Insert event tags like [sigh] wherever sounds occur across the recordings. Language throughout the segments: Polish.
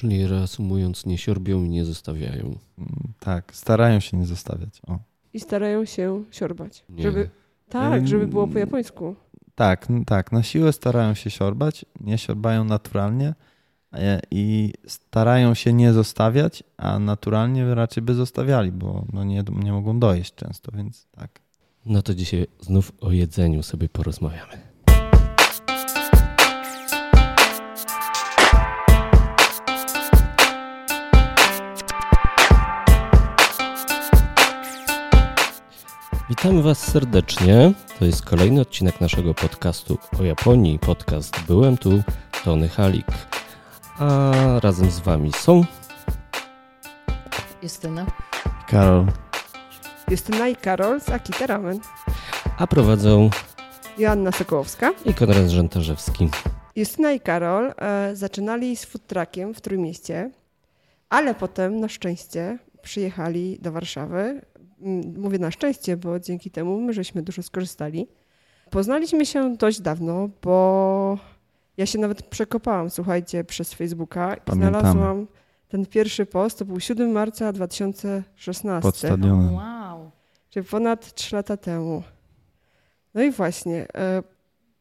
Czyli reasumując, nie siorbią i nie zostawiają. Mm, Tak, starają się nie zostawiać. O. I starają się siorbać. Nie. Żeby, tak, żeby było po japońsku. Tak, tak, na siłę starają się siorbać, nie siorbają naturalnie i starają się nie zostawiać, a naturalnie raczej by zostawiali, bo no nie, nie mogą dojeść często, więc tak. No to dzisiaj znów o jedzeniu sobie porozmawiamy. Witamy Was serdecznie. To jest kolejny odcinek naszego podcastu o Japonii. Podcast Byłem tu, Tony Halik. A razem z Wami są Justyna. Karol, Justyna i Karol z Akita Ramen. a prowadzą Joanna Sokołowska. i Konrad Żętarzewski. Justyna i Karol e, zaczynali z food truckiem w Trójmieście, ale potem na szczęście przyjechali do Warszawy. Mm, Mówię na szczęście, bo dzięki temu my żeśmy dużo skorzystali. Poznaliśmy się dość dawno, bo ja się nawet przekopałam, słuchajcie, przez Facebooka i Pamiętamy. znalazłam ten pierwszy post, to był 7 marca 2016. pod stadionem. Wow. czyli ponad 3 lata temu. No i właśnie, e,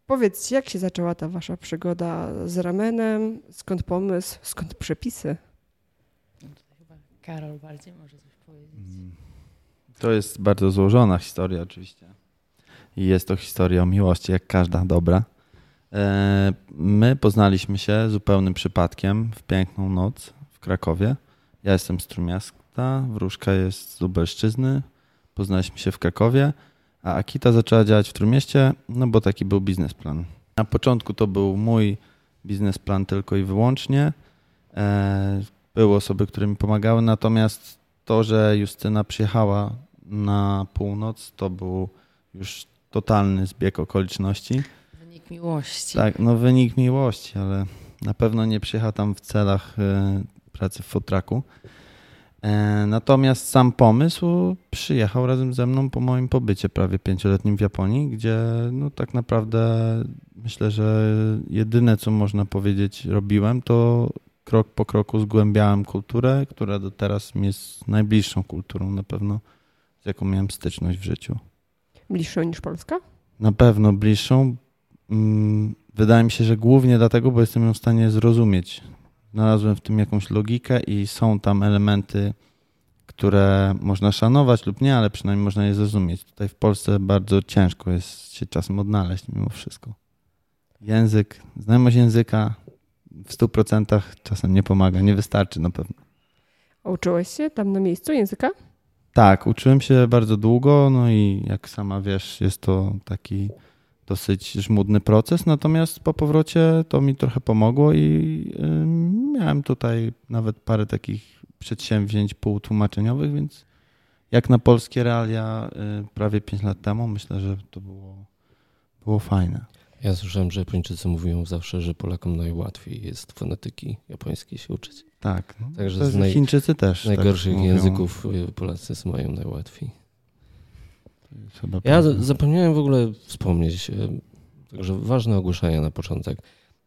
powiedzcie, jak się zaczęła ta wasza przygoda z ramenem? Skąd pomysł? Skąd przepisy? Karol bardziej może coś powiedzieć. Mm. To jest bardzo złożona historia oczywiście. I jest to historia o miłości, jak każda dobra. E, My poznaliśmy się zupełnym przypadkiem w piękną noc w Krakowie. Ja jestem z Trójmiasta, Wróżka jest z Lubelszczyzny. Poznaliśmy się w Krakowie, a Akita zaczęła działać w Trójmieście, no bo taki był biznesplan. Na początku to był mój biznesplan tylko i wyłącznie. Były osoby, które mi pomagały, natomiast to, że Justyna przyjechała na północ, to był już totalny zbieg okoliczności. Wynik miłości. Tak, no wynik miłości, ale na pewno nie przyjechał tam w celach e, pracy w futraku. E, Natomiast sam pomysł przyjechał razem ze mną po moim pobycie prawie pięcioletnim w Japonii, gdzie no tak naprawdę myślę, że jedyne co można powiedzieć robiłem, to krok po kroku zgłębiałem kulturę, która do teraz mi jest najbliższą kulturą na pewno, z jaką miałem styczność w życiu. Bliższą niż Polska? Na pewno bliższą. Mm, Wydaje mi się, że głównie dlatego, bo jestem ją w stanie zrozumieć. Znalazłem w tym jakąś logikę i są tam elementy, które można szanować lub nie, ale przynajmniej można je zrozumieć. Tutaj w Polsce bardzo ciężko jest się czasem odnaleźć mimo wszystko. Język, znajomość języka w 100% czasem nie pomaga, nie wystarczy na pewno. A uczyłeś się tam na miejscu języka? Tak, uczyłem się bardzo długo, no i jak sama wiesz, jest to taki dosyć żmudny proces, natomiast po powrocie to mi trochę pomogło i miałem tutaj nawet parę takich przedsięwzięć półtłumaczeniowych, więc jak na polskie realia y, prawie 5 lat temu, myślę, że to było, było fajne. Ja słyszałem, że Japończycy mówią zawsze, że Polakom najłatwiej jest fonetyki japońskiej się uczyć. Tak, no, Także z naj- Chińczycy też. Z najgorszych tak języków y, Polacy mają najłatwiej. Ja zapomniałem w ogóle wspomnieć, y, także ważne ogłoszenia na początek.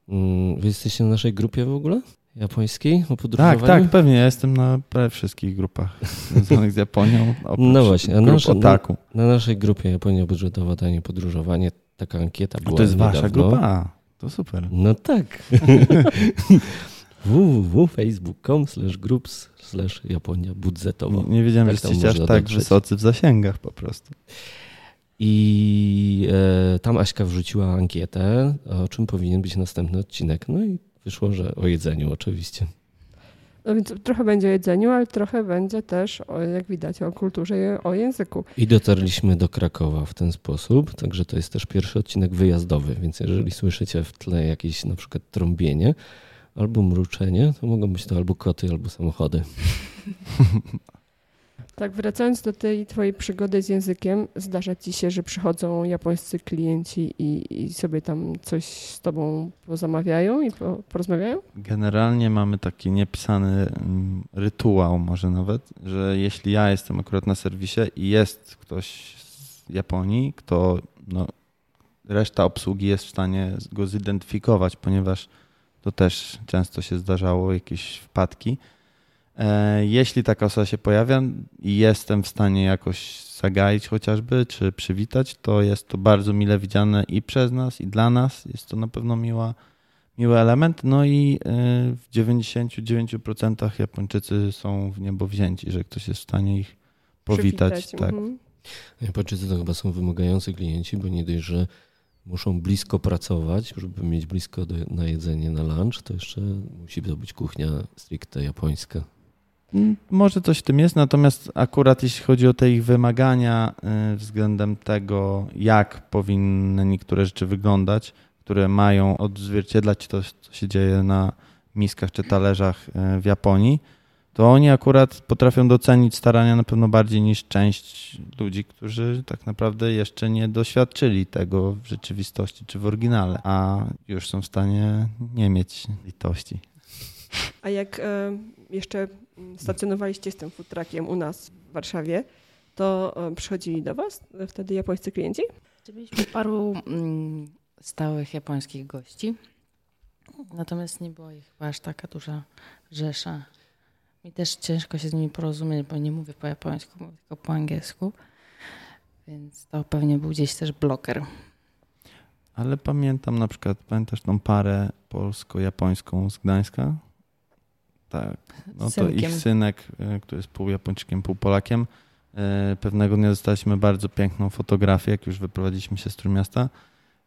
Mm, Wy jesteście na naszej grupie w ogóle? Japońskiej? O Tak, podróżowaniu? tak, pewnie. Ja jestem na prawie wszystkich grupach [laughs] związanych z Japonią. No właśnie, a grup nasze- otaku. Na naszej grupie Japonia budżetowa tanie podróżowanie. Taka ankieta A była to jest wasza niedawno. grupa? A, to super. No tak. [laughs] www.facebook.com slash groups slash Japonia budżetowa. Nie, wiedziałem, Tak że jesteście aż tak dotrzeć. wysocy w zasięgach po prostu. I e, tam Aśka wrzuciła ankietę, o czym powinien być następny odcinek. No i wyszło, że o jedzeniu oczywiście. No więc trochę będzie o jedzeniu, ale trochę będzie też, o, jak widać, o kulturze i o języku. I dotarliśmy do Krakowa w ten sposób, także to jest też pierwszy odcinek wyjazdowy, więc jeżeli słyszycie w tle jakieś na przykład trąbienie albo mruczenie, to mogą być to albo koty, albo samochody. [laughs] Tak, wracając do tej twojej przygody z językiem, zdarza ci się, że przychodzą japońscy klienci i, i sobie tam coś z tobą pozamawiają i po, porozmawiają? Generalnie mamy taki niepisany mm, rytuał może nawet, że jeśli ja jestem akurat na serwisie i jest ktoś z Japonii, kto no, reszta obsługi jest w stanie go zidentyfikować, ponieważ To też często się zdarzało, jakieś wpadki. E, jeśli taka osoba się pojawia i jestem w stanie jakoś zagaić chociażby, czy przywitać, to jest to bardzo mile widziane i przez nas, i dla nas. Jest to na pewno miła, miły element. No i e, w 99% Japończycy są w niebo wzięci, że ktoś jest w stanie ich powitać. Przywitać, Tak. mhm. Japończycy to chyba są wymagający klienci, bo nie dość, że muszą blisko pracować, żeby mieć blisko do, na jedzenie, na lunch, to jeszcze musi to być kuchnia stricte japońska. Może coś w tym jest, natomiast akurat jeśli chodzi o te ich wymagania y, względem tego, jak powinny niektóre rzeczy wyglądać, które mają odzwierciedlać to, co się dzieje na miskach czy talerzach y, w Japonii, to oni akurat potrafią docenić starania na pewno bardziej niż część ludzi, którzy tak naprawdę jeszcze nie doświadczyli tego w rzeczywistości czy w oryginale, a już są w stanie nie mieć litości. A jak e, jeszcze stacjonowaliście z tym food truckiem u nas w Warszawie, to e, przychodzili do Was e, wtedy japońscy klienci? Mieliśmy paru mm, stałych japońskich gości, natomiast nie było ich chyba aż taka duża rzesza. Mi też ciężko się z nimi porozumieć, bo nie mówię po japońsku, mówię tylko po angielsku, więc to pewnie był gdzieś też bloker. Ale pamiętam na przykład, pamiętasz tą parę polsko-japońską z Gdańska? Tak. No to ich synek, e, który jest pół Japończykiem, pół Polakiem, e, pewnego dnia dostaliśmy bardzo piękną fotografię, jak już wyprowadziliśmy się z Trójmiasta,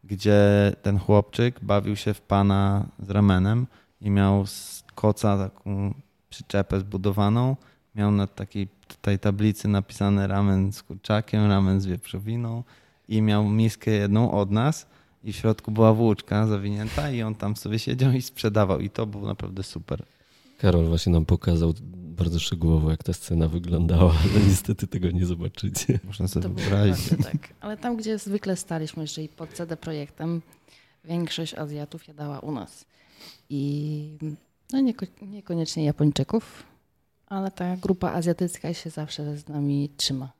gdzie ten chłopczyk bawił się w pana z ramenem i miał z koca taką przyczepę zbudowaną. Miał na takiej tej tablicy napisane ramen z kurczakiem, ramen z wieprzowiną i miał miskę jedną od nas i w środku była włóczka zawinięta i on tam sobie siedział i sprzedawał i to było naprawdę super. Karol właśnie nam pokazał bardzo szczegółowo, jak ta scena wyglądała, ale [laughs] niestety tego nie zobaczycie. Można sobie To wyobrazić. tak. Ale tam, gdzie zwykle staliśmy, czyli pod CD Projektem, większość Azjatów jadała u nas. I no nieko- niekoniecznie Japończyków, ale ta grupa azjatycka się zawsze z nami trzyma.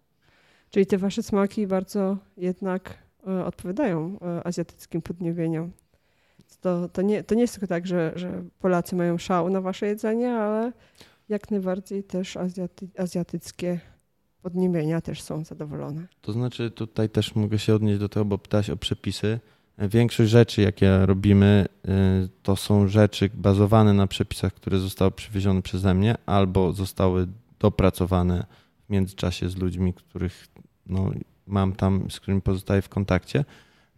Czyli te Wasze smaki bardzo jednak e, odpowiadają e, azjatyckim podniebieniom. To, to, nie, to nie jest tylko tak, że, że Polacy mają szał na Wasze jedzenie, ale jak najbardziej też azjaty, azjatyckie podniebienia też są zadowolone. To znaczy tutaj też mogę się odnieść do tego, bo pytałeś o przepisy. Większość rzeczy, jakie robimy, y, to są rzeczy bazowane na przepisach, które zostały przywiezione przeze mnie albo zostały dopracowane w międzyczasie z ludźmi, których no, mam tam, z którymi pozostaję w kontakcie.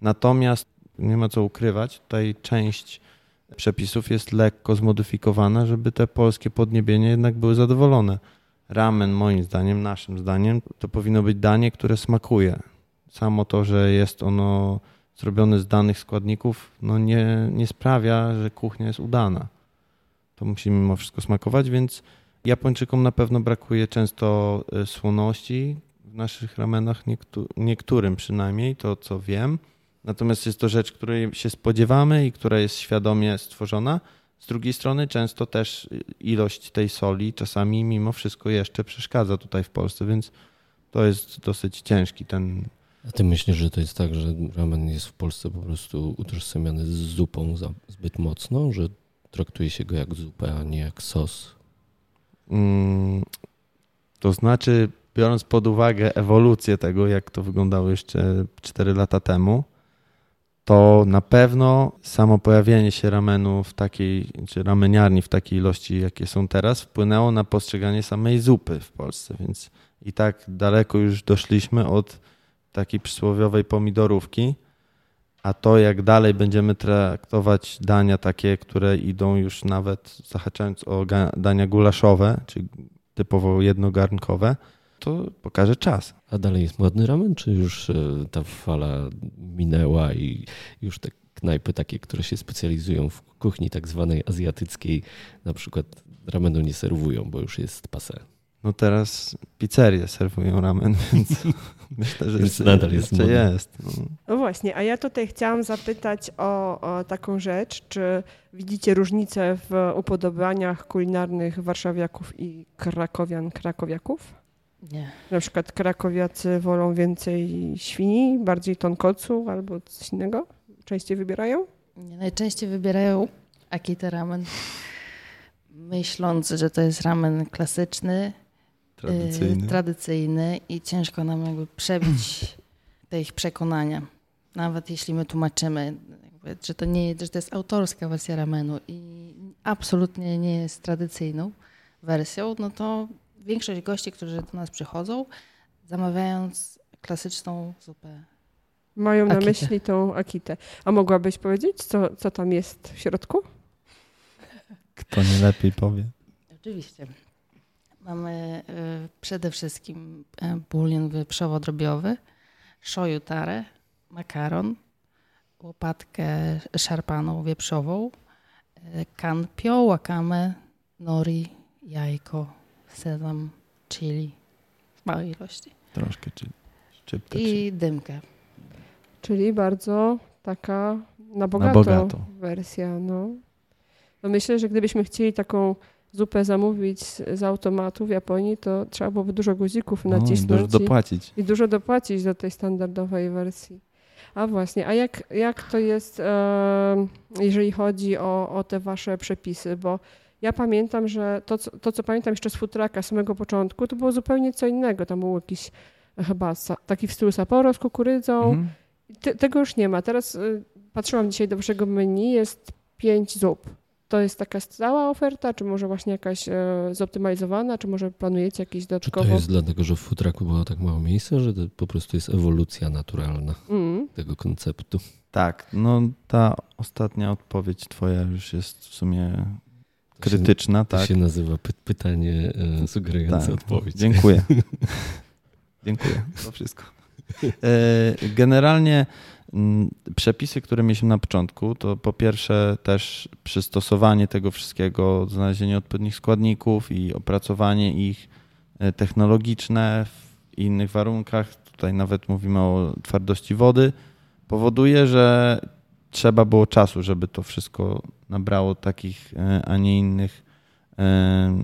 Natomiast nie ma co ukrywać, tutaj część przepisów jest lekko zmodyfikowana, żeby te polskie podniebienie jednak były zadowolone. Ramen, moim zdaniem, naszym zdaniem, to powinno być danie, które smakuje. Samo to, że jest ono zrobione z danych składników, no nie, nie sprawia, że kuchnia jest udana. To musi mimo wszystko smakować, więc Japończykom na pewno brakuje często e, słoności w naszych ramenach, niektó- niektórym przynajmniej, to co wiem. Natomiast jest to rzecz, której się spodziewamy i która jest świadomie stworzona. Z drugiej strony często też ilość tej soli czasami mimo wszystko jeszcze przeszkadza tutaj w Polsce, więc to jest dosyć ciężki ten. A ty myślisz, że to jest tak, że ramen jest w Polsce po prostu utożsamiany z zupą za, zbyt mocno, że traktuje się go jak zupę, a nie jak sos? Mm, to znaczy, biorąc pod uwagę ewolucję tego, jak to wyglądało jeszcze 4 lata temu, to na pewno samo pojawienie się ramenu w takiej, czy rameniarni w takiej ilości, jakie są teraz, wpłynęło na postrzeganie samej zupy w Polsce, więc i tak daleko już doszliśmy od takiej przysłowiowej pomidorówki, a to jak dalej będziemy traktować dania takie, które idą już nawet zahaczając o dania gulaszowe, czy typowo jednogarnkowe, to pokaże czas. A dalej jest modny ramen, czy już e, ta fala minęła i już te knajpy takie, które się specjalizują w kuchni tak zwanej azjatyckiej, na przykład ramenu nie serwują, bo już jest pase. No teraz pizzerie serwują ramen, [laughs] więc myślę, że jeszcze, nadal jest jeszcze jest. No. No właśnie, a ja tutaj chciałam zapytać o, o taką rzecz, czy widzicie różnicę w upodobaniach kulinarnych warszawiaków i krakowian, krakowiaków? Nie. Na przykład krakowiacy wolą więcej świni, bardziej tonkocu albo coś innego? Częściej wybierają? nie. Najczęściej wybierają Akita ramen. Myśląc, że to jest ramen klasyczny, Tradycyjny. y, tradycyjny i ciężko nam jakby przebić te ich przekonania. Nawet jeśli my tłumaczymy, jakby, że, to nie, że to jest autorska wersja ramenu i absolutnie nie jest tradycyjną wersją, no to większość gości, którzy do nas przychodzą, zamawiając klasyczną zupę Mają na myśli tą akitę. A mogłabyś powiedzieć, co, co tam jest w środku? Kto nie lepiej powie? Oczywiście. Mamy y, przede wszystkim y, bulion wieprzowodrobiowy, shoyu tare, makaron, łopatkę szarpaną wieprzową, y, kanpio, wakame, nori, jajko, sezam, chili w małej ilości Troszkę, czy szczyptę, czy... i dymkę. Czyli bardzo taka na bogato, bogato. wersja. No. no myślę, że gdybyśmy chcieli taką zupę zamówić z, automatu w Japonii, to trzeba byłoby dużo guzików No, nacisnąć dużo i, dopłacić. i dużo dopłacić do tej standardowej wersji. A właśnie, a jak, jak to jest, e, jeżeli chodzi o, o te wasze przepisy? Bo ja pamiętam, że to co, to, co pamiętam jeszcze z futraka z samego początku, to było zupełnie co innego. Tam był jakiś e, chyba sa, taki w stylu Sapporo z kukurydzą. Mhm. Te, tego już nie ma. Teraz y, patrzyłam dzisiaj do waszego menu, jest pięć zup. To jest taka stała oferta, czy może właśnie jakaś e, zoptymalizowana, czy może planujecie jakieś Czy to dodatkowo? jest dlatego, że w futraku było tak mało miejsca, że to po prostu jest ewolucja naturalna Mm. tego konceptu? Tak, no ta ostatnia odpowiedź twoja już jest w sumie krytyczna, To tak? się nazywa py- pytanie e, sugerujące Tak. odpowiedź. Dziękuję. [laughs] Dziękuję. To wszystko. E, Generalnie przepisy, które mieliśmy na początku, to po pierwsze też przystosowanie tego wszystkiego, znalezienie odpowiednich składników i opracowanie ich e, technologiczne w innych warunkach. Tutaj nawet mówimy o twardości wody. Powoduje, że trzeba było czasu, żeby to wszystko nabrało takich, e, a nie innych e,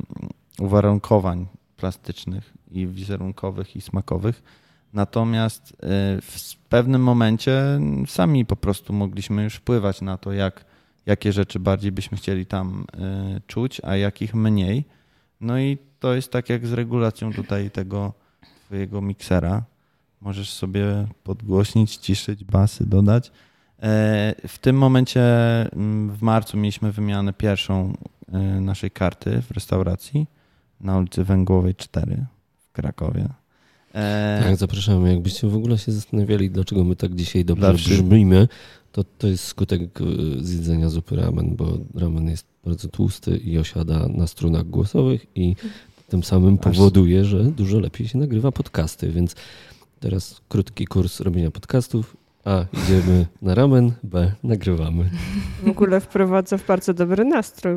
uwarunkowań plastycznych i wizerunkowych i smakowych. Natomiast y, w pewnym momencie sami po prostu mogliśmy już wpływać na to, jak, jakie rzeczy bardziej byśmy chcieli tam czuć, a jakich mniej. No i to jest tak jak z regulacją tutaj tego twojego miksera. Możesz sobie podgłośnić, ciszyć, basy dodać. E, W tym momencie mm, w marcu mieliśmy wymianę pierwszą y, naszej karty w restauracji na ulicy Węgłowej 4 w Krakowie. E, Tak, zapraszamy. Jakbyście w ogóle się zastanawiali, dlaczego my tak dzisiaj dobrze wszystkich. brzmimy, to to jest skutek e, zjedzenia zupy ramen, bo ramen jest bardzo tłusty i osiada na strunach głosowych i tym samym powoduje, że dużo lepiej się nagrywa podcasty, więc teraz krótki kurs robienia podcastów. A, idziemy na ramen, B, nagrywamy. W ogóle wprowadza w bardzo dobry nastrój,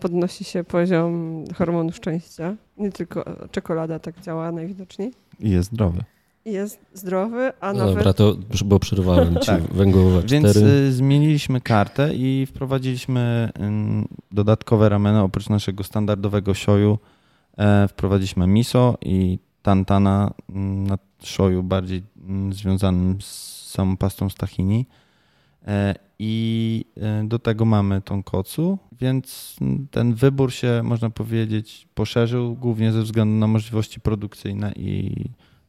podnosi się poziom hormonu szczęścia. Nie tylko czekolada tak działa najwidoczniej. I jest zdrowy. I Jest zdrowy, a No nawet dobra, to bo przerwałem ci. Tak. Węgłowa 4. Więc y, zmieniliśmy kartę i wprowadziliśmy ym, dodatkowe rameny oprócz naszego standardowego shoyu. E, wprowadziliśmy miso i tantana mm, na shoyu bardziej związanym z samą pastą z tahini. E, I e, do tego mamy tonkotsu, więc mm, ten wybór się, można powiedzieć, poszerzył głównie ze względu na możliwości produkcyjne i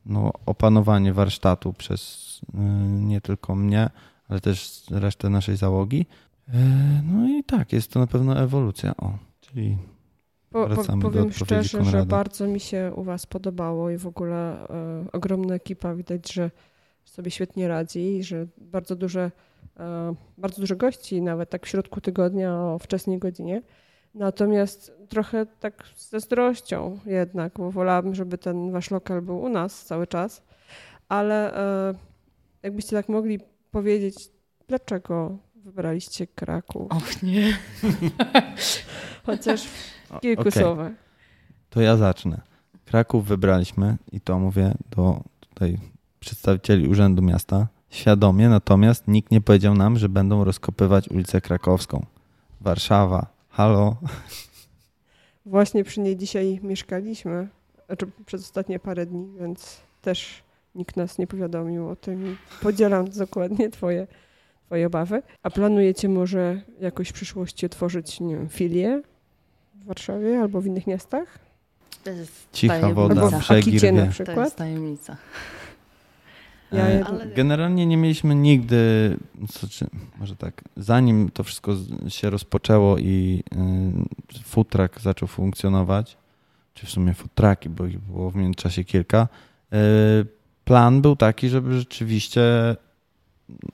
no, opanowanie warsztatu przez y, nie tylko mnie, ale też resztę naszej załogi. E, No i tak, jest to na pewno ewolucja. O, czyli Po, Wracamy do powiem odpowiedzi szczerze, że Konrada. bardzo mi się u Was podobało i w ogóle e, ogromna ekipa. Widać, że sobie świetnie radzi że bardzo duże, e, bardzo dużo gości, nawet tak w środku tygodnia o wczesnej godzinie. Natomiast trochę tak z zazdrością jednak, bo wolałabym, żeby ten Wasz lokal był u nas cały czas. Ale e, jakbyście tak mogli powiedzieć, dlaczego wybraliście Kraków? Och nie. [laughs] Chociaż o, kilku okej, słowach. to ja zacznę. Kraków wybraliśmy i to mówię do tutaj przedstawicieli Urzędu Miasta świadomie, natomiast nikt nie powiedział nam, że będą rozkopywać ulicę Krakowską. Warszawa, halo. Właśnie przy niej dzisiaj mieszkaliśmy, znaczy przez ostatnie parę dni, więc też nikt nas nie powiadomił o tym i podzielam dokładnie twoje, twoje obawy. A planujecie może jakoś w przyszłości otworzyć, nie wiem, filię w Warszawie albo w innych miastach? To jest Cicha tajemnica. woda, Albo w na rwie. To jest przykład? tajemnica. Ja E, Ale Generalnie nie mieliśmy nigdy, może tak, zanim to wszystko się rozpoczęło i y, food truck zaczął funkcjonować, czy w sumie food trucki, bo ich było w międzyczasie kilka, y, plan był taki, żeby rzeczywiście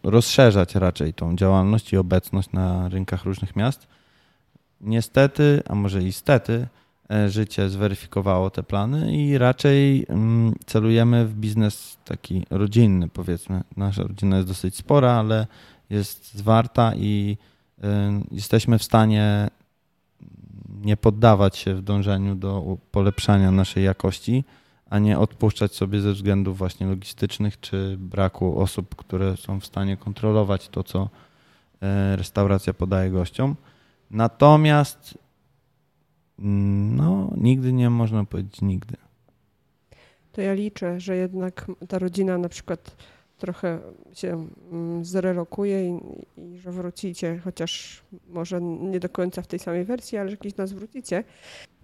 rozszerzać raczej tą działalność i obecność na rynkach różnych miast. Niestety, a może i stety, e, życie zweryfikowało te plany i raczej mm, celujemy w biznes taki rodzinny, powiedzmy. Nasza rodzina jest dosyć spora, ale jest zwarta i y, jesteśmy w stanie nie poddawać się w dążeniu do polepszania naszej jakości, a nie odpuszczać sobie ze względów właśnie logistycznych czy braku osób, które są w stanie kontrolować to, co e, restauracja podaje gościom. Natomiast no, nigdy nie można powiedzieć nigdy. To ja liczę, że jednak ta rodzina na przykład trochę się mm, zrelokuje i, i że wrócicie, chociaż może nie do końca w tej samej wersji, ale że kiedyś nas wrócicie.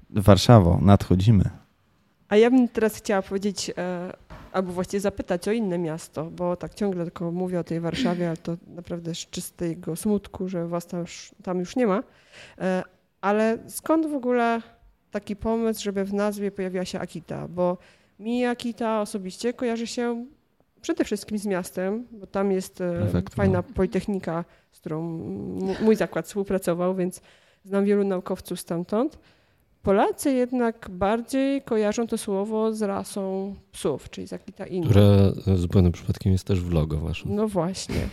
Warszawo, nadchodzimy. A ja bym teraz chciała powiedzieć, e, albo właściwie zapytać o inne miasto, bo tak ciągle tylko mówię o tej Warszawie, ale to naprawdę z czystego smutku, że was tam już, tam już nie ma. Ale skąd w ogóle taki pomysł, żeby w nazwie pojawiła się Akita? Bo mi Akita osobiście kojarzy się przede wszystkim z miastem, bo tam jest e, Prefektura. fajna politechnika, z którą mój zakład współpracował, więc znam wielu naukowców stamtąd. Polacy jednak bardziej kojarzą to słowo z rasą psów, czyli z Akita Inu. Która e, zupełnym przypadkiem jest też w logo waszym. No właśnie.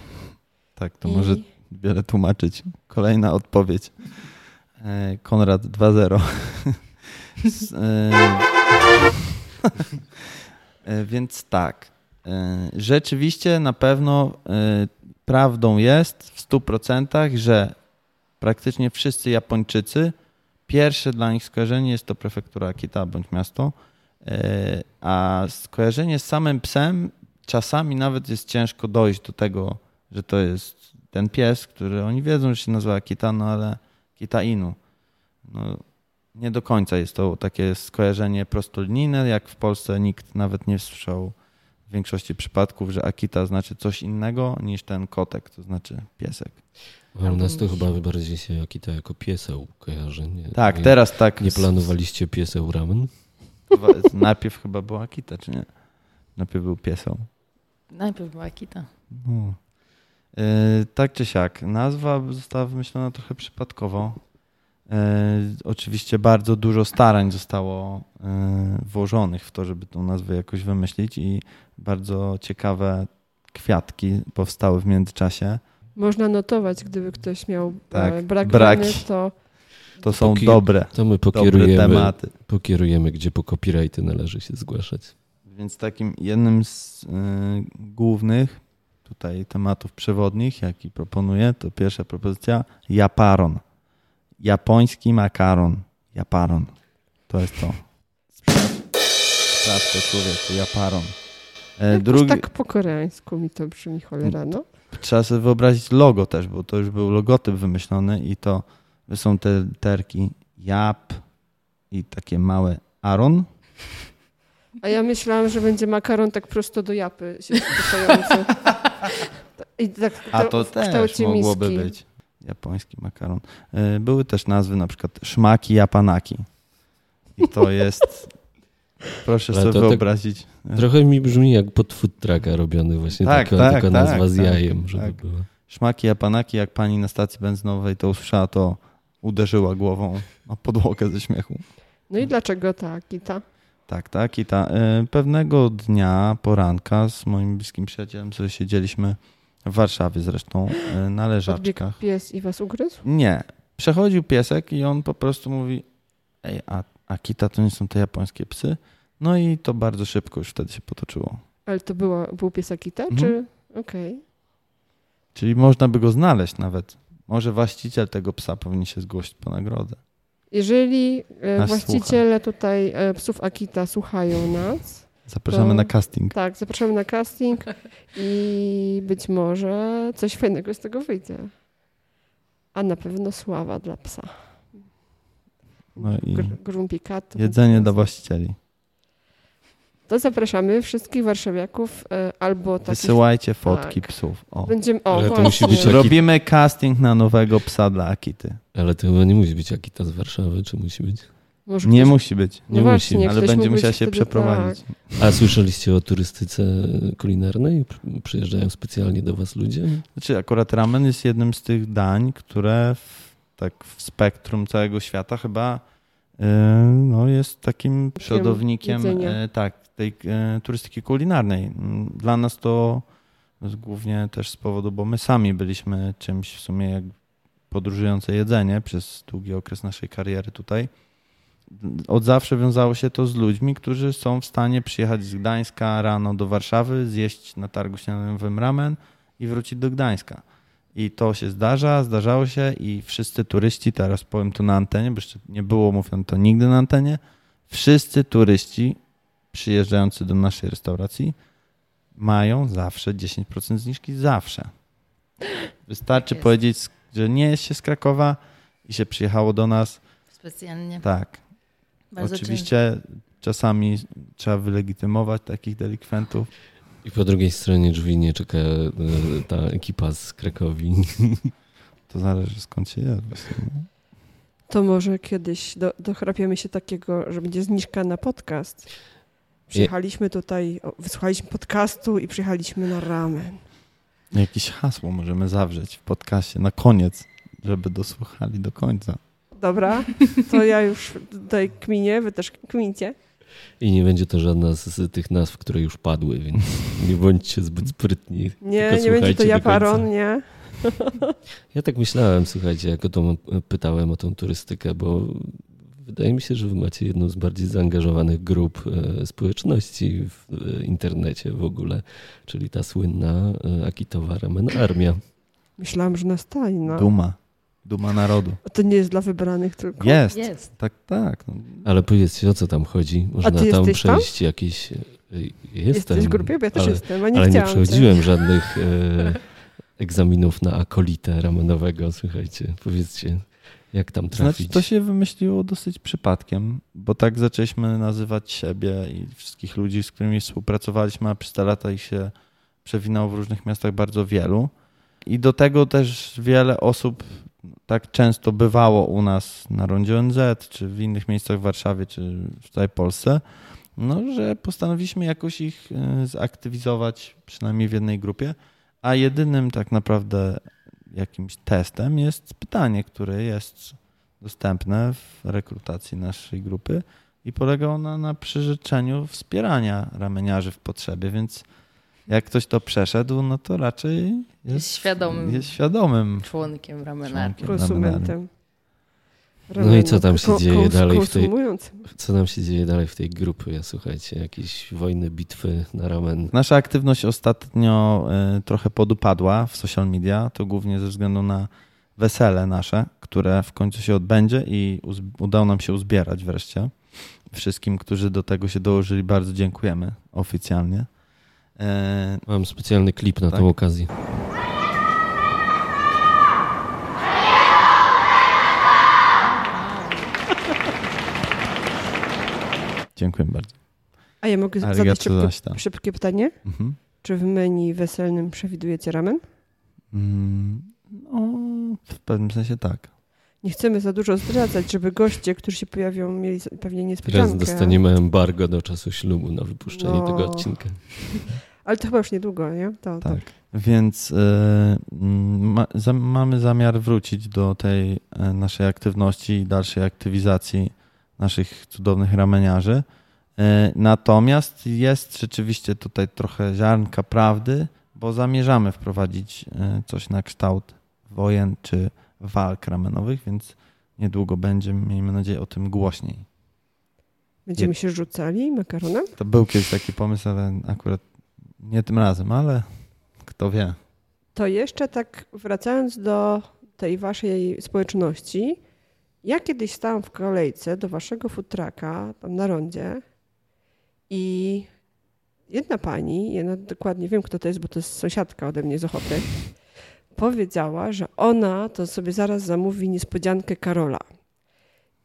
Tak, to I może wiele tłumaczyć. Kolejna odpowiedź. E, Konrad 2.0. [laughs] S- e, e, Więc tak. Rzeczywiście na pewno prawdą jest w 100%, że praktycznie wszyscy Japończycy, pierwsze dla nich skojarzenie jest to prefektura Akita bądź miasto, a skojarzenie z samym psem czasami nawet jest ciężko dojść do tego, że to jest ten pies, który oni wiedzą, że się nazywa Kita, no ale Kita Inu. No, nie do końca jest to takie skojarzenie prostolinijne, jak w Polsce nikt nawet nie słyszał w większości przypadków, że Akita znaczy coś innego niż ten kotek, to znaczy piesek. A u nas to chyba bardziej się Akita jako pieseł kojarzy. Nie, Tak, nie, teraz tak. Nie planowaliście pieseł ramen? [laughs] Najpierw chyba była Akita, czy nie? Najpierw był piesą. Najpierw była Kita. No. E, tak czy siak, nazwa została wymyślona trochę przypadkowo. E, oczywiście bardzo dużo starań zostało e, włożonych w to, żeby tą nazwę jakoś wymyślić i bardzo ciekawe kwiatki powstały w międzyczasie. Można notować, gdyby ktoś miał Tak, brak braki. to To są Poki- dobre, To my dobre pokierujemy, tematy. pokierujemy, gdzie po copyrighty należy się zgłaszać. Więc takim jednym z y, głównych tutaj tematów przewodnich, jaki proponuję, to pierwsza propozycja Japaron. Japoński makaron. Japaron. To jest to. Sprawdź, to człowieku, Japaron. E, drugi, tak po koreańsku mi to brzmi cholera, no. Trzeba sobie wyobrazić logo też, bo to już był logotyp wymyślony i to są te literki Jap i takie małe Aron. A ja myślałam, że będzie makaron tak prosto do japy się. [laughs] I tak A to też mogłoby miski. być. Japoński makaron. E, Były też nazwy na przykład szmaki japanaki. I to [laughs] jest, proszę Ale sobie tak- wyobrazić. Trochę mi brzmi jak pod food trucka robiony właśnie Tak, taka, tak, taka tak, nazwa z tak, jajem, żeby tak. była. Szmaki japanaki, jak pani na stacji benzynowej to usłyszała, to uderzyła głową o podłogę ze śmiechu. No i dlaczego ta kita? Tak, tak. I ta, e, pewnego dnia, poranka z moim bliskim przyjacielem sobie siedzieliśmy w Warszawie zresztą, e, na [gasps] leżaczkach. pies i was ugryzł? Nie. Przechodził piesek i on po prostu mówi: Ej, a Akita to nie są te japońskie psy? No i to bardzo szybko już wtedy się potoczyło. Ale to była, był pies Akita, Mhm. czy... Okej. Czyli można by go znaleźć nawet. Może właściciel tego psa powinien się zgłosić po nagrodę. Jeżeli e, właściciele tutaj e, psów Akita słuchają nas, Zapraszamy To- na casting. Tak, zapraszamy na casting i być może coś fajnego z tego wyjdzie. A na pewno sława dla psa. No i Gr- jedzenie dla właścicieli. To zapraszamy wszystkich warszawiaków e, albo takich... Wysyłajcie fotki tak. psów. O. Będziemy... O, Ale to właśnie. musi być taki- Robimy casting na nowego psa dla Akity. Ale to chyba nie musi być Akita z Warszawy, czy musi być? Może Nie ktoś- musi być, No Nie właśnie, musi. ale ktoś będzie musiała się przeprowadzić. tak. A słyszeliście o turystyce kulinarnej? Przy- Przyjeżdżają specjalnie do was ludzie? Znaczy, akurat ramen jest jednym z tych dań, które w, tak w spektrum całego świata chyba e, no, jest takim przodownikiem jedzenia. e, tak, tej e, turystyki kulinarnej. Mm, Dla nas to głównie też z powodu, bo my sami byliśmy czymś w sumie jak podróżujące jedzenie przez długi okres naszej kariery tutaj. Od zawsze wiązało się to z ludźmi, którzy są w stanie przyjechać z Gdańska rano do Warszawy, zjeść na targu śniadaniowym ramen i wrócić do Gdańska. I to się zdarza, zdarzało się i wszyscy turyści, teraz powiem to na antenie, bo jeszcze nie było mówione to nigdy na antenie, wszyscy turyści przyjeżdżający do naszej restauracji mają zawsze 10% zniżki, zawsze. Wystarczy Jest. powiedzieć, że nie jest się z Krakowa i się przyjechało do nas. Specjalnie. Tak, Bardzo oczywiście czasami trzeba wylegitymować takich delikwentów. I po drugiej stronie drzwi nie czeka e, ta ekipa z Krakowi. [laughs] To zależy skąd się jest. To może kiedyś do, dochrapiemy się takiego, że będzie zniżka na podcast. Przyjechaliśmy tutaj, wysłuchaliśmy podcastu i przyjechaliśmy na ramen. Jakieś hasło możemy zawrzeć w podcaście na koniec, żeby dosłuchali do końca. Dobra, to ja już tutaj kminię, wy też kmincie. I nie będzie to żadna z, tych nazw, które już padły, więc nie bądźcie zbyt sprytni. Nie, nie będzie to Japaron, nie? Ja tak myślałem, słuchajcie, jak o tą pytałem o tą turystykę, bo wydaje mi się, że wy macie jedną z bardziej zaangażowanych grup e, społeczności w e, internecie w ogóle, czyli ta słynna e, Akitowa Ramen Armia. Myślałam, że na Stalina. Duma. Duma narodu. A to nie jest dla wybranych tylko? Jest. Jest. Tak, tak. Ale powiedzcie, o co tam chodzi? Można tam jesteś tam? przejść jakieś... Jestem, Jesteś w grupie? Bo ja też ale, jestem, a nie ale nie przechodziłem żadnych e, egzaminów na akolitę ramenowego, słuchajcie. Powiedzcie, jak tam trafić? Znaczy, to się wymyśliło dosyć przypadkiem, bo tak zaczęliśmy nazywać siebie i wszystkich ludzi, z którymi współpracowaliśmy, a przez te lata ich się przewinęło w różnych miastach bardzo wielu. I do tego też wiele osób tak często bywało u nas na rondzie ONZ, czy w innych miejscach w Warszawie, czy w całej Polsce, no, że postanowiliśmy jakoś ich e, zaktywizować, przynajmniej w jednej grupie. A jedynym tak naprawdę jakimś testem jest pytanie, które jest dostępne w rekrutacji naszej grupy i polega ona na przyrzeczeniu wspierania rameniarzy w potrzebie, więc jak ktoś to przeszedł, no to raczej jest, Jest świadomym jest świadomym członkiem ramena. członkiem Prosumentem. No i co tam się Ko- dzieje dalej w tej-. Co nam się dzieje dalej w tej grupie? Słuchajcie, jakieś wojny, bitwy na ramen. Nasza aktywność ostatnio y, trochę podupadła w social media, to głównie ze względu na wesele nasze, które w końcu się odbędzie i uz- udało nam się uzbierać wreszcie. Wszystkim, którzy do tego się dołożyli, bardzo dziękujemy oficjalnie. Y, Mam specjalny klip na Tak. tą okazję. Dziękuję bardzo. A ja mogę zadać szybkie, szybkie pytanie? Mhm. Czy w menu weselnym przewidujecie ramen? Mm, No, w pewnym sensie tak. Nie chcemy za dużo zdradzać, żeby goście, którzy się pojawią, mieli pewnie Teraz niespodziankę. dostaniemy embargo do czasu ślubu na wypuszczenie No. tego odcinka. [laughs] Ale to chyba już niedługo, nie? To, Tak. Więc y, ma, za, mamy zamiar wrócić do tej e, naszej aktywności i dalszej aktywizacji naszych cudownych rameniarzy. E, Natomiast jest rzeczywiście tutaj trochę ziarnka prawdy, bo zamierzamy wprowadzić e, coś na kształt wojen czy walk ramenowych, więc niedługo będzie, miejmy nadzieję, o tym głośniej. Będziemy się rzucali makaronem? To był kiedyś taki pomysł, ale akurat nie tym razem, ale kto wie. To jeszcze tak wracając do tej waszej społeczności, ja kiedyś stałam w kolejce do waszego futraka tam na rondzie i jedna pani, ja dokładnie wiem, kto to jest, bo to jest sąsiadka ode mnie z Ochoty, powiedziała, że ona to sobie zaraz zamówi niespodziankę Karola.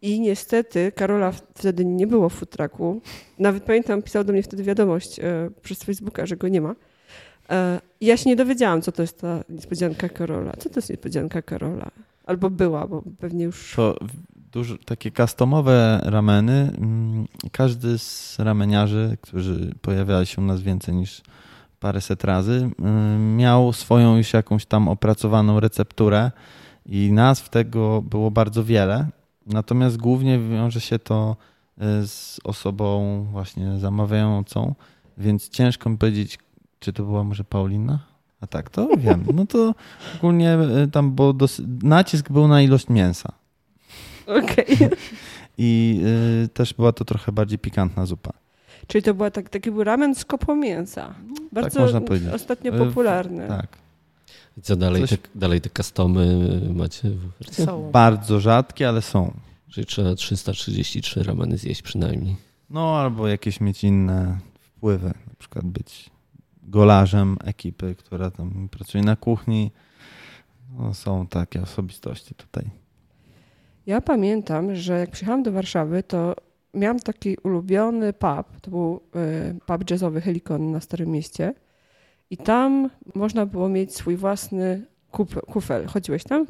I niestety Karola wtedy nie było w futraku. Nawet pamiętam, pisał do mnie wtedy wiadomość e, przez Facebooka, że go nie ma. E, ja się nie dowiedziałam, co to jest ta niespodzianka Karola. Co to jest niespodzianka Karola? Albo była, bo pewnie już... To dużo, takie customowe rameny. Mm, każdy z rameniarzy, którzy pojawiali się u nas więcej niż paręset razy, mm, miał swoją już jakąś tam opracowaną recepturę i nazw tego było bardzo wiele. Natomiast głównie wiąże się to e, z osobą właśnie zamawiającą, więc ciężko mi powiedzieć, czy to była może Paulina? A tak, to wiem. No to ogólnie e, tam, bo nacisk był na ilość mięsa. Okej. Okay. I y, też była to trochę bardziej pikantna zupa. Czyli to była tak, taki był ramen z kopą mięsa. Bardzo tak można powiedzieć. ostatnio popularny. Tak. I co dalej, Coś... te, dalej te customy macie? Są. Bardzo rzadkie, ale są. Czyli trzeba 333 rameny zjeść przynajmniej. No albo jakieś mieć inne wpływy. Na przykład być golarzem ekipy, która tam pracuje na kuchni. No, są takie osobistości tutaj. Ja pamiętam, że jak przyjechałam do Warszawy, to miałam taki ulubiony pub. To był e, pub jazzowy Helikon na Starym Mieście. I tam można było mieć swój własny kufel. Chodziłeś tam?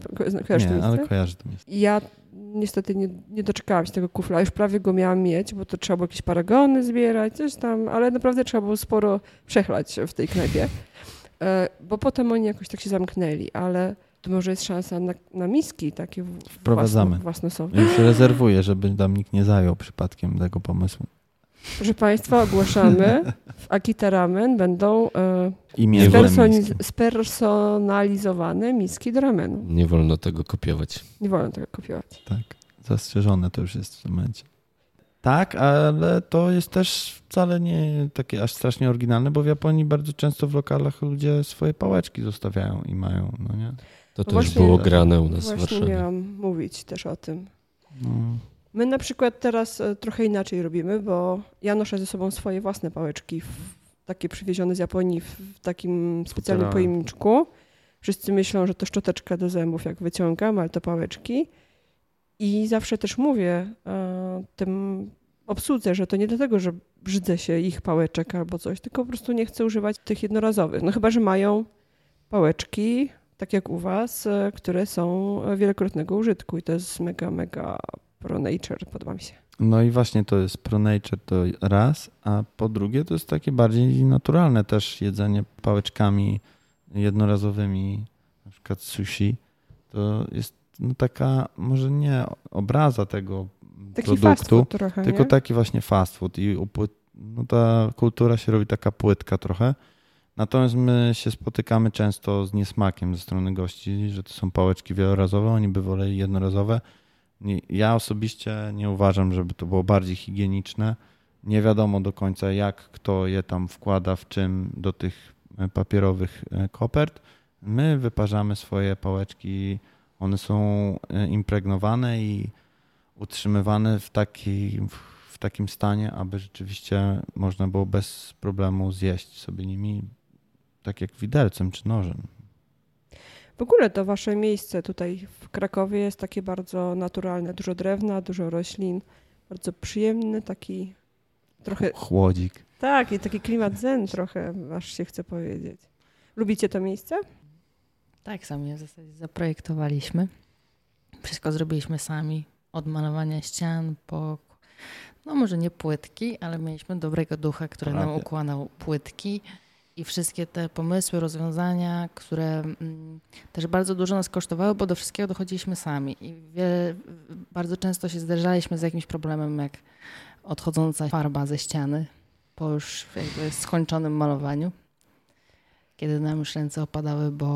Kojarzysz nie, ale kojarzę to miejsce. Ja niestety nie, nie doczekałam się tego kufla. Już prawie go miałam mieć, bo to trzeba było jakieś paragony zbierać, coś tam, ale naprawdę trzeba było sporo przechlać w tej knajpie. E, bo potem oni jakoś tak się zamknęli, ale to może jest szansa na, na miski takie Wprowadzamy. własne, własne Już rezerwuję, żeby tam nikt nie zajął przypadkiem tego pomysłu. Proszę Państwa, ogłaszamy, w Akita Ramen będą e, spersonalizowane miski do ramenu. Nie wolno tego kopiować. Nie wolno tego kopiować. Tak, zastrzeżone to już jest w tym momencie. Tak, ale to jest też wcale nie takie aż strasznie oryginalne, bo w Japonii bardzo często w lokalach ludzie swoje pałeczki zostawiają i mają, no nie? To też właśnie, było grane u nas właśnie w Warszawie. miałam mówić też o tym. No. My na przykład teraz e, trochę inaczej robimy, bo ja noszę ze sobą swoje własne pałeczki, takie przywiezione z Japonii w takim specjalnym pojemniczku. Wszyscy myślą, że to szczoteczka do zębów, jak wyciągam, ale to pałeczki. I zawsze też mówię e, tym obsłudze, że to nie dlatego, że brzydzę się ich pałeczek albo coś, tylko po prostu nie chcę używać tych jednorazowych. No chyba, że mają pałeczki, tak jak u Was, e, które są wielokrotnego użytku i to jest mega, mega pro nature, podoba mi się. No i właśnie to jest pro nature to raz, a po drugie to jest takie bardziej naturalne też jedzenie pałeczkami jednorazowymi, na przykład sushi. To jest no taka, może nie obraza tego taki produktu, trochę, tylko nie? taki właśnie fast food i no ta kultura się robi taka płytka trochę. Natomiast my się spotykamy często z niesmakiem ze strony gości, że to są pałeczki wielorazowe, oni by woleli jednorazowe. Ja osobiście nie uważam, żeby to było bardziej higieniczne. Nie wiadomo do końca, jak kto je tam wkłada, w czym do tych e, papierowych e, kopert. My wyparzamy swoje pałeczki, one są e, impregnowane i utrzymywane w, taki, w takim stanie, aby rzeczywiście można było bez problemu zjeść sobie nimi, tak jak widelcem czy nożem. W ogóle to wasze miejsce tutaj w Krakowie jest takie bardzo naturalne. Dużo drewna, dużo roślin, bardzo przyjemny, taki trochę... Chłodzik. Tak, i taki klimat zen trochę, aż się chce powiedzieć. Lubicie to miejsce? Tak, sami w zasadzie zaprojektowaliśmy. Wszystko zrobiliśmy sami. Od malowania ścian po, no może nie płytki, ale mieliśmy dobrego ducha, który Prawie. nam układał płytki i wszystkie te pomysły, rozwiązania, które mm, też bardzo dużo nas kosztowały, bo do wszystkiego dochodziliśmy sami. I wie, bardzo często się zderzaliśmy z jakimś problemem, jak odchodząca farba ze ściany po już skończonym malowaniu. Kiedy nam już ręce opadały, bo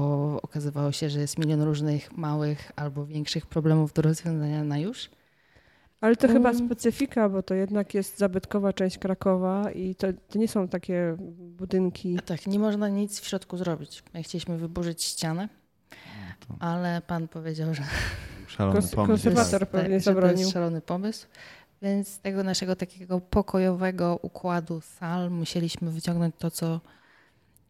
okazywało się, że jest milion różnych małych albo większych problemów do rozwiązania na już. Ale to chyba mm. specyfika, bo to jednak jest zabytkowa część Krakowa i to, to nie są takie budynki. A tak, nie można nic w środku zrobić. My chcieliśmy wyburzyć ścianę, no ale pan powiedział, że szalony pomysł. Konserwator pewnie zabronił. To jest szalony pomysł, Więc z tego naszego takiego pokojowego układu sal musieliśmy wyciągnąć to, co,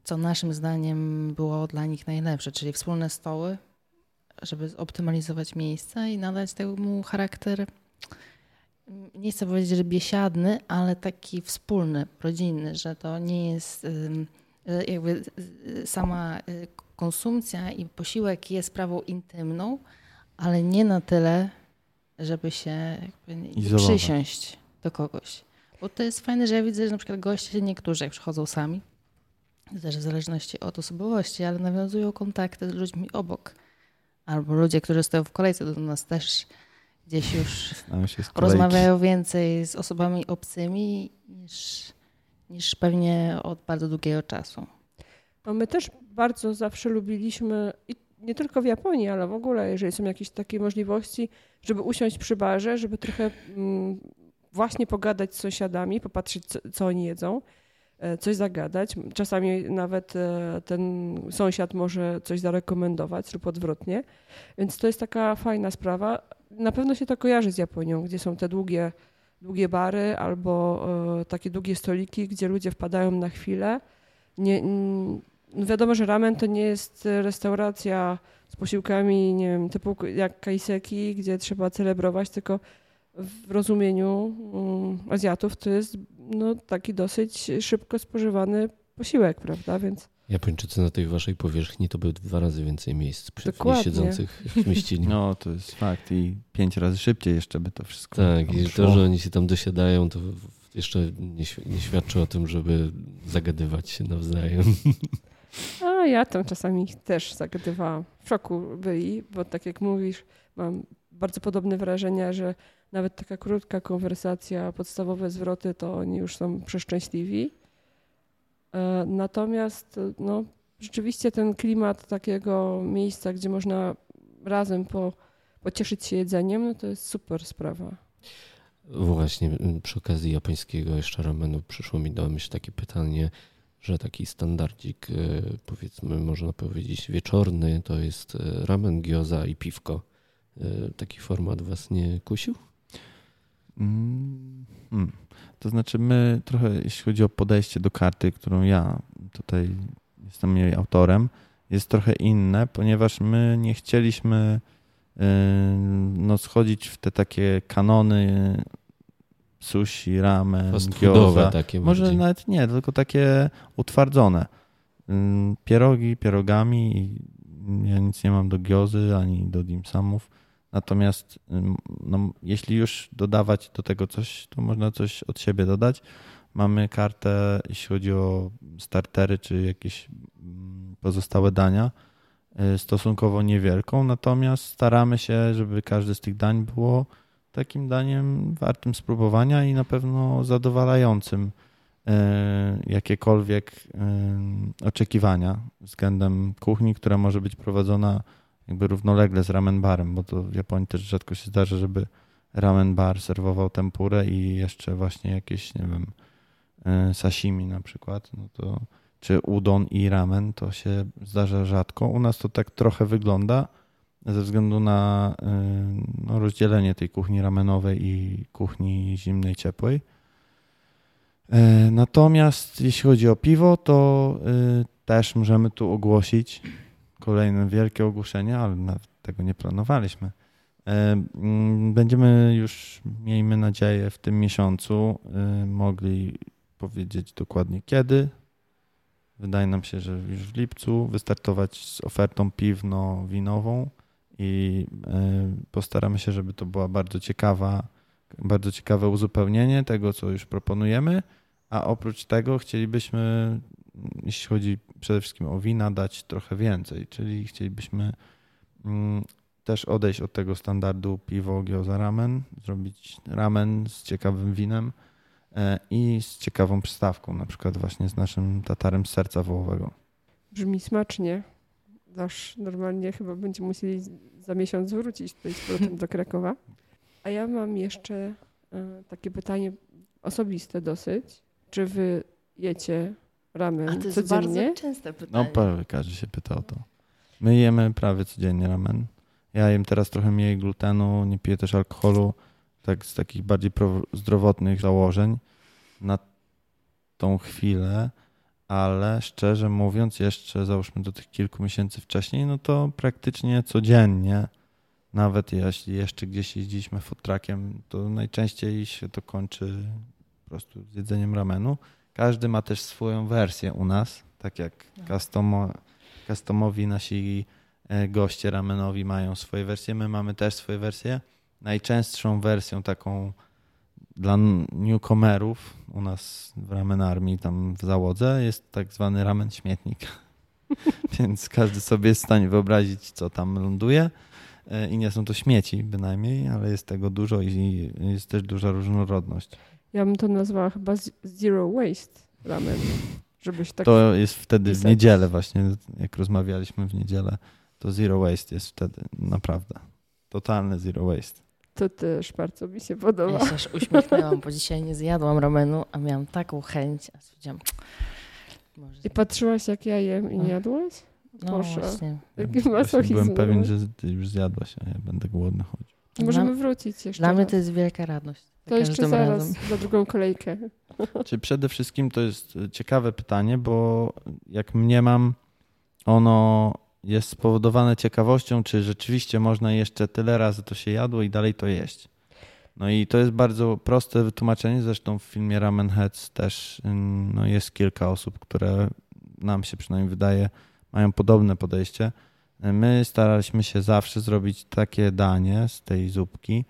co naszym zdaniem było dla nich najlepsze, czyli wspólne stoły, żeby zoptymalizować miejsca i nadać temu charakter, nie chcę powiedzieć, że biesiadny, ale taki wspólny, rodzinny, że to nie jest jakby sama y, konsumpcja i posiłek jest sprawą intymną, ale nie na tyle, żeby się przysiąść do kogoś. Bo to jest fajne, że ja widzę, że na przykład goście niektórzy, jak przychodzą sami, też w zależności od osobowości, ale nawiązują kontakty z ludźmi obok. Albo ludzie, którzy stoją w kolejce do nas też gdzieś już rozmawiają więcej z osobami obcymi niż, niż pewnie od bardzo długiego czasu. No my też bardzo zawsze lubiliśmy, i nie tylko w Japonii, ale w ogóle, jeżeli są jakieś takie możliwości, żeby usiąść przy barze, żeby trochę mm, właśnie pogadać z sąsiadami, popatrzeć, co, co oni jedzą, e, coś zagadać. Czasami nawet e, ten sąsiad może coś zarekomendować lub odwrotnie. Więc to jest taka fajna sprawa. Na pewno się to kojarzy z Japonią, gdzie są te długie, długie bary albo e, takie długie stoliki, gdzie ludzie wpadają na chwilę. Nie, no wiadomo, że ramen to nie jest restauracja z posiłkami, nie wiem, typu jak kaiseki, gdzie trzeba celebrować, tylko w rozumieniu um, Azjatów to jest no, taki dosyć szybko spożywany posiłek, prawda? Więc... Japończycy na tej waszej powierzchni to by dwa razy więcej miejsc Dokładnie. siedzących zmieścili. No, to jest fakt i pięć razy szybciej jeszcze by to wszystko Tak, i to, że oni się tam dosiadają, to jeszcze nie, nie świadczy o tym, żeby zagadywać się nawzajem. [laughs] A ja tam czasami też zagadywałam. W szoku byli, bo tak jak mówisz, mam bardzo podobne wrażenia, że nawet taka krótka konwersacja, podstawowe zwroty, to oni już są przeszczęśliwi. E, natomiast no, rzeczywiście ten klimat takiego miejsca, gdzie można razem po, pocieszyć się jedzeniem, no to jest super sprawa. Właśnie, przy okazji japońskiego jeszcze ramenu przyszło mi do myśli takie pytanie, że taki standardzik, e, powiedzmy, można powiedzieć wieczorny, to jest e, ramen, gyoza i piwko. E, taki format was nie kusił? To znaczy my trochę, jeśli chodzi o podejście do karty, którą ja tutaj jestem jej autorem, jest trochę inne, ponieważ my nie chcieliśmy no, schodzić w te takie kanony sushi, ramen, gyoza. takie Może bardziej. nawet nie, tylko takie utwardzone. Mm, pierogi, pierogami. Ja nic nie mam do giozy ani do dimsumów. Natomiast no, jeśli już dodawać do tego coś, to można coś od siebie dodać. Mamy kartę, jeśli chodzi o startery czy jakieś mm, pozostałe dania, y, stosunkowo niewielką, natomiast staramy się, żeby każde z tych dań było takim daniem wartym spróbowania i na pewno zadowalającym e, jakiekolwiek oczekiwania względem kuchni, która może być prowadzona jakby równolegle z ramen barem, bo to w Japonii też rzadko się zdarza, żeby ramen bar serwował tempurę i jeszcze właśnie jakieś, nie wiem, e, sashimi na przykład, no to czy udon i ramen, to się zdarza rzadko. U nas to tak trochę wygląda, ze względu na y, no, rozdzielenie tej kuchni ramenowej i kuchni zimnej, ciepłej. E, natomiast jeśli chodzi o piwo, to też możemy tu ogłosić kolejne wielkie ogłoszenie, ale tego nie planowaliśmy. E, mm, będziemy już, miejmy nadzieję, w tym miesiącu y, mogli powiedzieć dokładnie kiedy. Wydaje nam się, że już w lipcu wystartować z ofertą piwno-winową i e, postaramy się, żeby to była bardzo ciekawa, bardzo ciekawe uzupełnienie tego, co już proponujemy, a oprócz tego chcielibyśmy, jeśli chodzi przede wszystkim o wina, dać trochę więcej, czyli chcielibyśmy mm, też odejść od tego standardu piwo, gyoza, ramen, zrobić ramen z ciekawym winem e, i z ciekawą przystawką, na przykład właśnie z naszym tatarem z serca wołowego. Brzmi smacznie aż normalnie chyba będziemy musieli za miesiąc wrócić tutaj z powrotem do Krakowa. A ja mam jeszcze e, takie pytanie osobiste dosyć. Czy wy jecie ramen A to jest codziennie? bardzo częste pytanie. No prawie każdy się pyta o to. My jemy prawie codziennie ramen. Ja jem teraz trochę mniej glutenu, nie piję też alkoholu. tak z takich bardziej zdrowotnych założeń na tą chwilę, ale szczerze mówiąc, jeszcze załóżmy do tych kilku miesięcy wcześniej, no to praktycznie codziennie, nawet jeśli jeszcze gdzieś jeździliśmy futrakiem, to najczęściej się to kończy po prostu z jedzeniem ramenu. Każdy ma też swoją wersję u nas, tak jak customo, customowi nasi e, goście ramenowi mają swoje wersje, my mamy też swoje wersje. Najczęstszą wersją taką dla newcomerów u nas w ramen armii, tam w załodze, jest tak zwany ramen śmietnik. [laughs] Więc każdy sobie jest w stanie wyobrazić, co tam ląduje. E, I nie są to śmieci bynajmniej, ale jest tego dużo i jest też duża różnorodność. Ja bym to nazwała chyba zero waste ramen. Żebyś tak to jest wtedy pisać. w niedzielę właśnie, jak rozmawialiśmy w niedzielę, to zero waste jest wtedy naprawdę. Totalny zero waste. To też bardzo mi się podoba. Ja się aż uśmiechnęłam, bo dzisiaj nie zjadłam ramenu, a miałam taką chęć, a stwierdziłam... I patrzyłaś jak ja jem i nie jadłaś? No Proszę. właśnie. Jaki masochizm. Byłem pewien, że ty już zjadłaś, a ja będę głodny chodził. Możemy wrócić jeszcze Dla raz. mnie to jest wielka radość. To jeszcze zaraz, razem. za drugą kolejkę. [laughs] Czy przede wszystkim to jest ciekawe pytanie, bo jak mniemam, ono jest spowodowane ciekawością, czy rzeczywiście można jeszcze tyle razy to się jadło i dalej to jeść. No i to jest bardzo proste wytłumaczenie, zresztą w filmie Ramen Heads też mm, no jest kilka osób, które nam się przynajmniej wydaje mają podobne podejście. My staraliśmy się zawsze zrobić takie danie z tej zupki,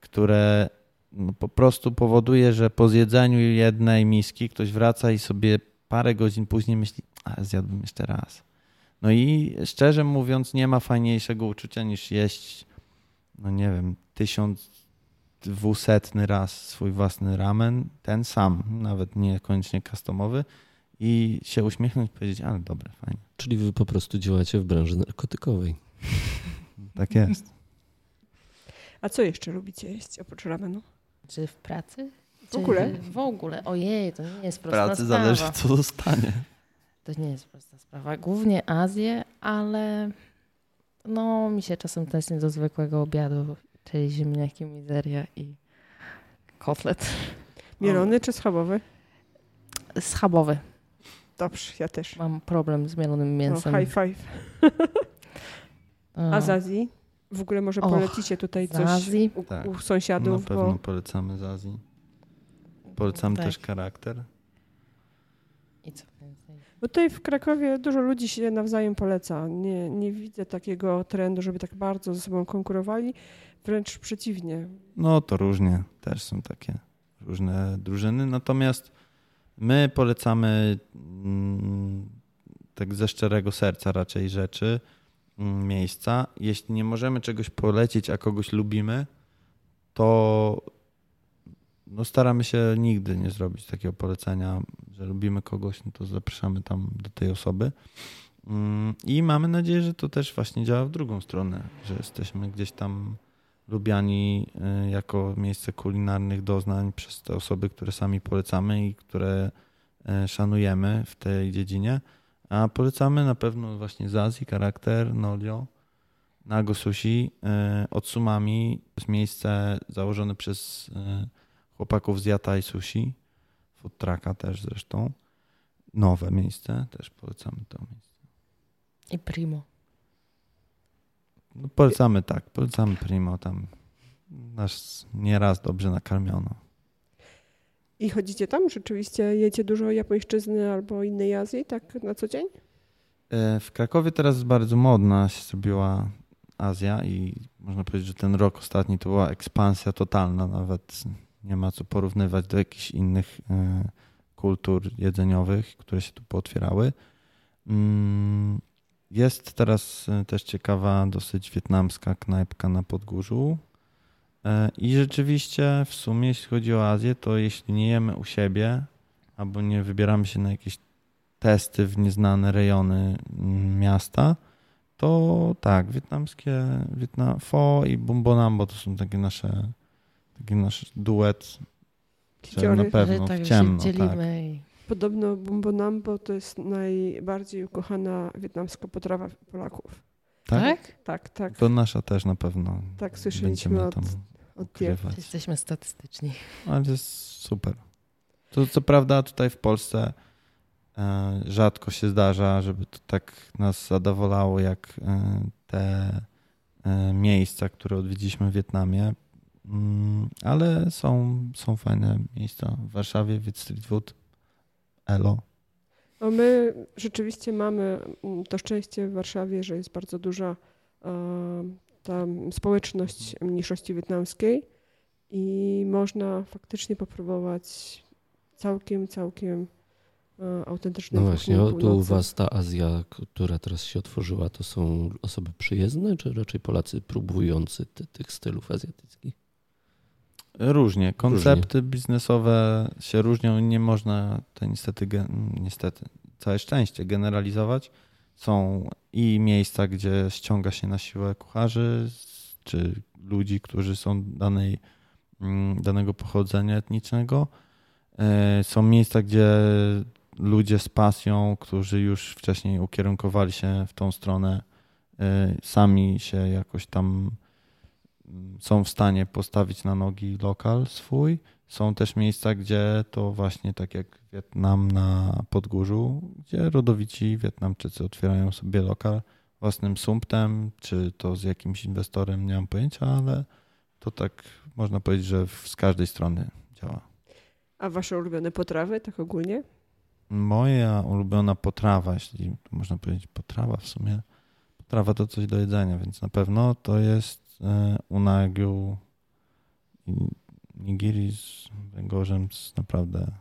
które no po prostu powoduje, że po zjedzeniu jednej miski ktoś wraca i sobie parę godzin później myśli, a zjadłbym jeszcze raz. No i szczerze mówiąc, nie ma fajniejszego uczucia niż jeść, no nie wiem, tysiąc dwusetny raz swój własny ramen, ten sam, nawet niekoniecznie customowy i się uśmiechnąć i powiedzieć, ale dobre, fajnie. Czyli wy po prostu działacie w branży narkotykowej. tak jest. A co jeszcze lubicie jeść oprócz ramenu? Czy w pracy? W ogóle? W ogóle. Ojej, to nie jest prosta pracy sprawa. zależy, co zostanie. To nie jest prosta sprawa. Głównie Azję, ale no mi się czasem tęskni do zwykłego obiadu, czyli ziemniaki, mizeria i kotlet. Mielony czy schabowy? Schabowy. Dobrze, ja też. Mam problem z mielonym mięsem. No, high five. [laughs] A z Azji? W ogóle może Och, polecicie tutaj coś Azji? U, tak. u sąsiadów? Na pewno bo... polecamy z Azji. Polecamy tak. też charakter. I co więcej? Bo tutaj w Krakowie dużo ludzi się nawzajem poleca. Nie, nie widzę takiego trendu, żeby tak bardzo ze sobą konkurowali. Wręcz przeciwnie. No to różnie. Też są takie różne drużyny. Natomiast my polecamy mm, tak ze szczerego serca raczej rzeczy Mm, miejsca. Jeśli nie możemy czegoś polecić, a kogoś lubimy, to no staramy się nigdy nie zrobić takiego polecenia, że lubimy kogoś, no to zapraszamy tam do tej osoby. Mm, I mamy nadzieję, że to też właśnie działa w drugą stronę, że jesteśmy gdzieś tam lubiani y, jako miejsce kulinarnych doznań przez te osoby, które sami polecamy i które y, szanujemy w tej dziedzinie. A polecamy na pewno właśnie z Azji, charakter, Nolio, Nago Sushi. E, od Sumami to jest miejsce założone przez e, chłopaków z Yatai Sushi, food trucka też zresztą. Nowe miejsce, też polecamy to miejsce. I Primo. No polecamy tak, polecamy Primo, tam nas nieraz dobrze nakarmiono. I chodzicie tam? Rzeczywiście jecie dużo japońszczyzny albo innej Azji, tak na co dzień? E, w Krakowie teraz jest bardzo modna się zrobiła Azja i można powiedzieć, że ten rok ostatni to była ekspansja totalna. Nawet nie ma co porównywać do jakichś innych e, kultur jedzeniowych, które się tu pootwierały. Jest teraz e, też ciekawa, dosyć wietnamska knajpka na Podgórzu, E, I rzeczywiście w sumie, jeśli chodzi o Azję, to jeśli nie jemy u siebie albo nie wybieramy się na jakieś testy w nieznane rejony mm, miasta, to tak, wietnamskie Wietnam, pho i bumbonambo to są takie nasze taki nasz duet, na pewno tak, w ciemno. Się tak. Podobno bumbonambo to jest najbardziej ukochana wietnamska potrawa Polaków. Tak? Tak, tak. tak. To nasza też na pewno. Tak, słyszeliśmy od, ukrywać. Jesteśmy statystyczni. Ale to jest super. To co prawda tutaj w Polsce e, rzadko się zdarza, żeby to tak nas zadowolało jak e, te e, miejsca, które odwiedziliśmy w Wietnamie. Mm, ale są, są fajne miejsca w Warszawie, Food, Elo. No my rzeczywiście mamy mm, to szczęście w Warszawie, że jest bardzo duża e, ta społeczność mniejszości wietnamskiej i można faktycznie popróbować całkiem, całkiem e, autentycznej No właśnie, o, tu u was ta Azja, która teraz się otworzyła, to są osoby przyjezdne, czy raczej Polacy próbujący ty, tych stylów azjatyckich? Różnie. Koncepty biznesowe się różnią. Nie można to niestety, niestety, całe szczęście generalizować. Są i miejsca, gdzie ściąga się na siłę kucharzy, czy ludzi, którzy są danej, mm, danego pochodzenia etnicznego. E, Są miejsca, gdzie ludzie z pasją, którzy już wcześniej ukierunkowali się w tą stronę, e, sami się jakoś tam są w stanie postawić na nogi lokal swój. Są też miejsca, gdzie to właśnie tak jak Wietnam na Podgórzu, gdzie rodowici Wietnamczycy otwierają sobie lokal własnym sumptem, czy to z jakimś inwestorem, nie mam pojęcia, ale to tak można powiedzieć, że z każdej strony działa. A wasze ulubione potrawy, tak ogólnie? Moja ulubiona potrawa, jeśli można powiedzieć potrawa w sumie, potrawa to coś do jedzenia, więc na pewno to jest unagiu i nigiri z węgorzem, to jest naprawdę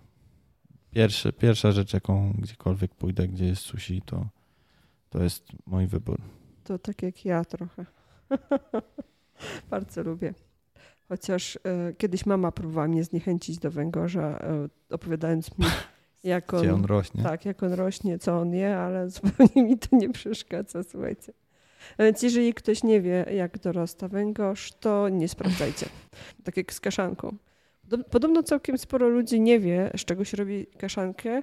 pierwszy, pierwsza rzecz, jaką gdziekolwiek pójdę, gdzie jest sushi, to, to jest mój wybór. To tak jak ja trochę. [laughs] Bardzo lubię. Chociaż e, kiedyś mama próbowała mnie zniechęcić do węgorza, e, opowiadając mi, [laughs] jak on on, rośnie. tak, jak on rośnie, co on je, ale [laughs] zupełnie mi to nie przeszkadza, słuchajcie. A Więc jeżeli ktoś nie wie, jak dorasta węgorz, to nie sprawdzajcie. Tak jak z kaszanką. Podob- Podobno całkiem sporo ludzi nie wie, z czego się robi kaszankę.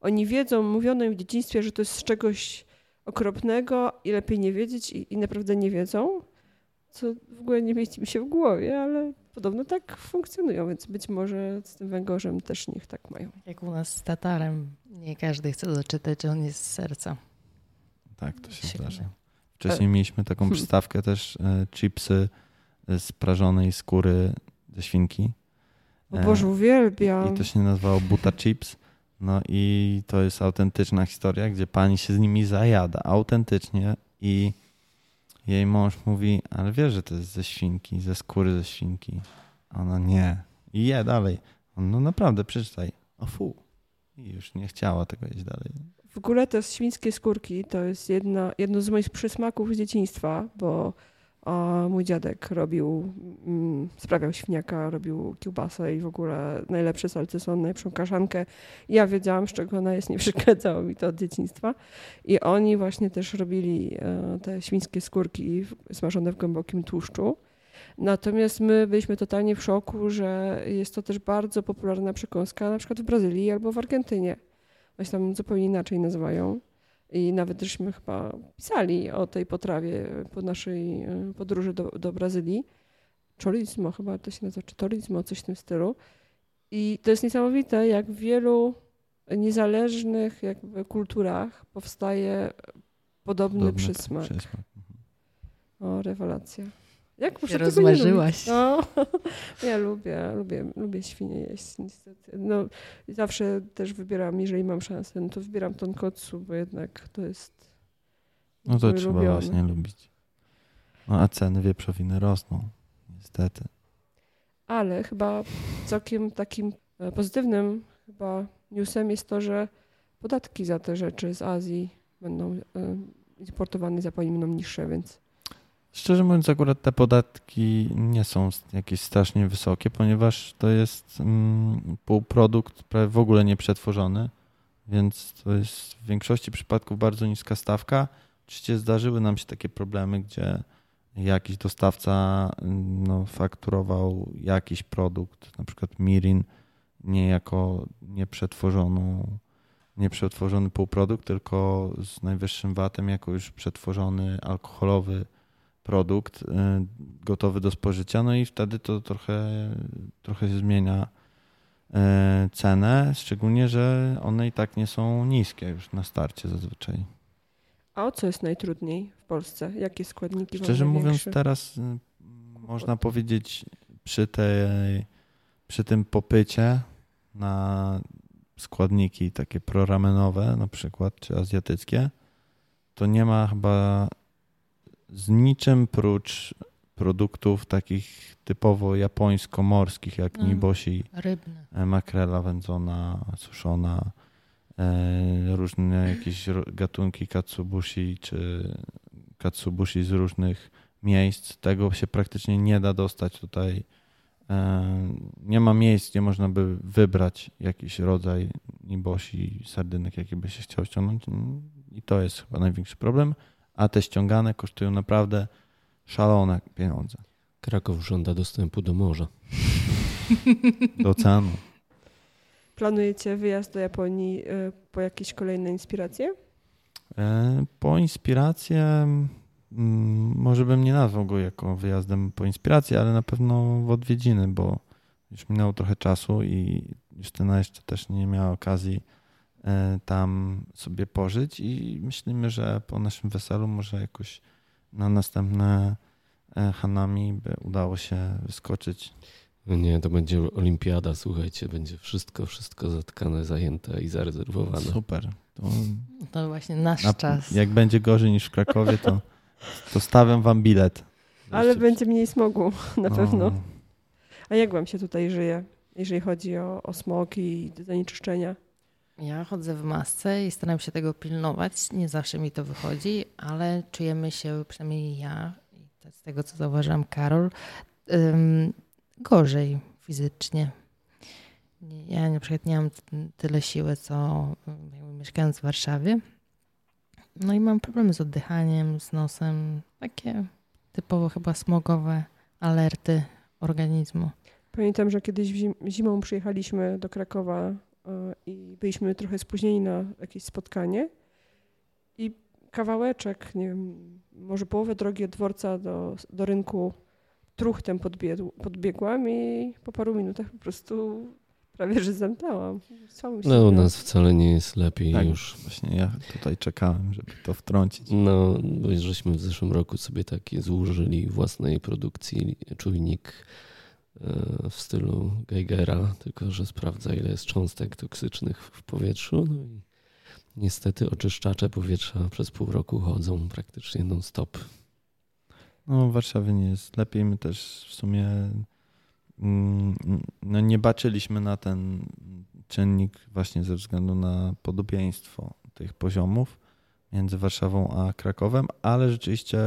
Oni wiedzą, mówiono im w dzieciństwie, że to jest z czegoś okropnego i lepiej nie wiedzieć i, i naprawdę nie wiedzą, co w ogóle nie mieści mi się w głowie, ale podobno tak funkcjonują, więc być może z tym węgorzem też niech tak mają. Jak u nas z Tatarem, nie każdy chce doczytać, on jest z serca. Tak, to się Się zdarza. Wcześniej mieliśmy taką Hmm. przystawkę też, e, chipsy z prażonej skóry ze świnki. O E, Boże, uwielbiam. I to się nazywało Buta Chips. No i to jest autentyczna historia, gdzie pani się z nimi zajada. Autentycznie. I jej mąż mówi, ale wiesz, że to jest ze świnki, ze skóry ze świnki. Ona nie. I je dalej. On, no naprawdę, przeczytaj. O fu. I już nie chciała tego jeść dalej. W ogóle te świńskie skórki to jest jedna, jedno z moich przysmaków z dzieciństwa, bo mój dziadek robił, mm, sprawiał świniaka, robił kiełbasę i w ogóle najlepsze salceson, najlepszą kaszankę. Ja wiedziałam, z czego ona jest, nie [laughs] przeszkadzało mi to od dzieciństwa. I oni właśnie też robili e, te świńskie skórki smażone w głębokim tłuszczu. Natomiast my byliśmy totalnie w szoku, że jest to też bardzo popularna przekąska na przykład w Brazylii albo w Argentynie. Oni tam zupełnie inaczej nazywają. I nawet żeśmy chyba pisali o tej potrawie po naszej e, podróży do, do Brazylii. Chorizmo chyba to się nazywa, czy torizmo, coś w tym stylu. I to jest niesamowite, jak w wielu niezależnych jakby kulturach powstaje podobny Podobny przysmak. przysmak. O, rewelacja. Jak muszę Się tego nie rozmarzyłaś. lubić? No, [laughs] ja lubię, lubię, lubię świnie jeść niestety. No, zawsze też wybieram, jeżeli mam szansę, no to wybieram tonkotsu, bo jednak to jest No to trzeba właśnie lubić. No a ceny wieprzowiny rosną. Niestety. Ale chyba całkiem takim e, pozytywnym chyba newsem jest to, że podatki za te rzeczy z Azji będą e, importowane i zapłani będą niższe, więc Szczerze mówiąc, akurat te podatki nie są jakieś strasznie wysokie, ponieważ to jest mm, półprodukt prawie w ogóle nieprzetworzony, więc to jest w większości przypadków bardzo niska stawka. Oczywiście zdarzyły nam się takie problemy, gdzie jakiś dostawca mm, no, fakturował jakiś produkt, na przykład mirin, nie jako nieprzetworzoną, nieprzetworzony półprodukt, tylko z najwyższym VAT-em jako już przetworzony alkoholowy produkt y, gotowy do spożycia, no i wtedy to trochę, trochę się zmienia y, cenę, szczególnie, że one i tak nie są niskie już na starcie zazwyczaj. A o co jest najtrudniej w Polsce? Jakie składniki Szczerze mówiąc, teraz y, można powiedzieć przy, tej, przy tym popycie na składniki takie proramenowe na przykład, czy azjatyckie, to nie ma chyba z niczym prócz produktów takich typowo japońsko-morskich, jak Mm. niboshi, Rybne. e, makrela wędzona, suszona, e, różne jakieś gatunki katsubushi czy katsubushi z różnych miejsc. Tego się praktycznie nie da dostać tutaj. E, Nie ma miejsc, gdzie można by wybrać jakiś rodzaj niboshi, sardynek, jaki by się chciał ściągnąć. I to jest chyba największy problem. A te ściągane kosztują naprawdę szalone pieniądze. Kraków żąda dostępu do morza. [laughs] Do oceanu. Planujecie wyjazd do Japonii y, po jakieś kolejne inspiracje? E, Po inspirację, mm, może bym nie nazwał go jako wyjazdem po inspirację, ale na pewno w odwiedziny, bo już minęło trochę czasu i Justyna jeszcze też nie miała okazji e, tam sobie pożyć i myślimy, że po naszym weselu może jakoś na następne e, Hanami by udało się wyskoczyć. No nie, to będzie olimpiada, słuchajcie, będzie wszystko, wszystko zatkane, zajęte i zarezerwowane. Super. To, To właśnie nasz na, czas. jak będzie gorzej niż w Krakowie, to, to stawiam wam bilet. Ale Jeszcze- będzie mniej smogu [laughs] na No. pewno. A jak wam się tutaj żyje, jeżeli chodzi o, o smog i zanieczyszczenia? Ja chodzę w masce i staram się tego pilnować. Nie zawsze mi to wychodzi, ale czujemy się, przynajmniej ja, i z tego co zauważyłam Karol, ym, gorzej fizycznie. Nie- Ja na przykład nie mam tyle siły, co mieszkając w Warszawie. No i mam problemy z oddychaniem, z nosem. Takie typowo chyba smogowe alerty organizmu. Pamiętam, że kiedyś zim, zimą przyjechaliśmy do Krakowa i byliśmy trochę spóźnieni na jakieś spotkanie i kawałeczek, nie wiem, może połowę drogi od dworca do, do rynku truchtem podbiegł, podbiegłam i po paru minutach po prostu prawie że. Całą No u nas wcale nie jest lepiej Tak. już. Właśnie ja tutaj czekałem, żeby to wtrącić. No, bo żeśmy w zeszłym roku sobie takie złożyli własnej produkcji czujnik e, w stylu Geigera, tylko że sprawdza ile jest cząstek toksycznych w powietrzu. No i niestety oczyszczacze powietrza przez pół roku chodzą praktycznie non-stop. No Warszawie nie jest lepiej. My też w sumie mm, no, nie baczyliśmy na ten czynnik właśnie ze względu na podobieństwo tych poziomów między Warszawą a Krakowem, ale rzeczywiście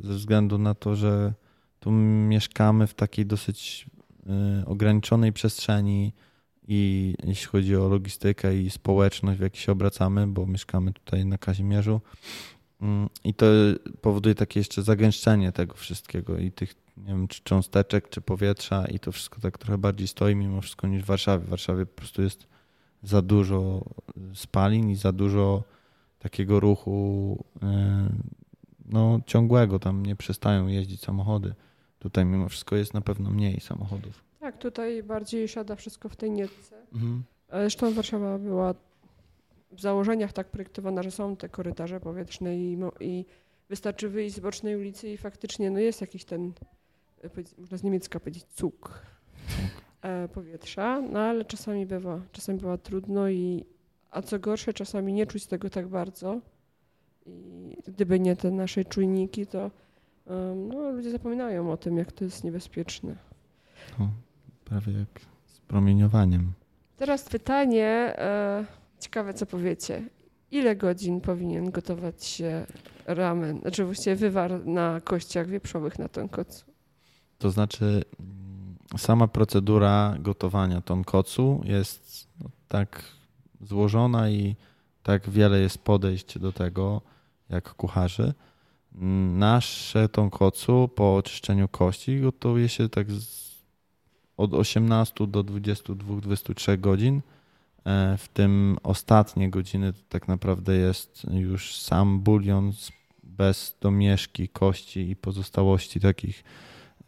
ze względu na to, że tu mieszkamy w takiej dosyć y, ograniczonej przestrzeni i jeśli chodzi o logistykę i społeczność, w jakiej się obracamy, bo mieszkamy tutaj na Kazimierzu, Mm, I to powoduje takie jeszcze zagęszczenie tego wszystkiego i tych, nie wiem, czy cząsteczek, czy powietrza i to wszystko tak trochę bardziej stoi mimo wszystko niż w Warszawie. W Warszawie po prostu jest za dużo spalin i za dużo takiego ruchu e, no, ciągłego. Tam nie przestają jeździć samochody. Tutaj mimo wszystko jest na pewno mniej samochodów. Tak, tutaj bardziej siada wszystko w tej nietce. Mhm. Ale Zresztą Warszawa była w założeniach tak projektowana, że są te korytarze powietrzne i, i wystarczy wyjść z bocznej ulicy i faktycznie no jest jakiś ten, e, można z niemiecka powiedzieć, cuk e, powietrza, no ale czasami bywa, czasami bywa trudno i a co gorsze, czasami nie czuć tego tak bardzo i gdyby nie te nasze czujniki, to no, ludzie zapominają o tym, jak to jest niebezpieczne. No, prawie jak z promieniowaniem. Teraz pytanie, e, ciekawe co powiecie. Ile godzin powinien gotować się ramen, znaczy właściwie wywar na kościach wieprzowych na tonkotsu? To znaczy, mm, sama procedura gotowania tonkotsu jest no, tak złożona i tak wiele jest podejść do tego, jak kucharzy. Nasze tonkotsu po oczyszczeniu kości gotuje się tak od 18 do 22-23 godzin. E, W tym ostatnie godziny to tak naprawdę jest już sam bulion bez domieszki, kości i pozostałości takich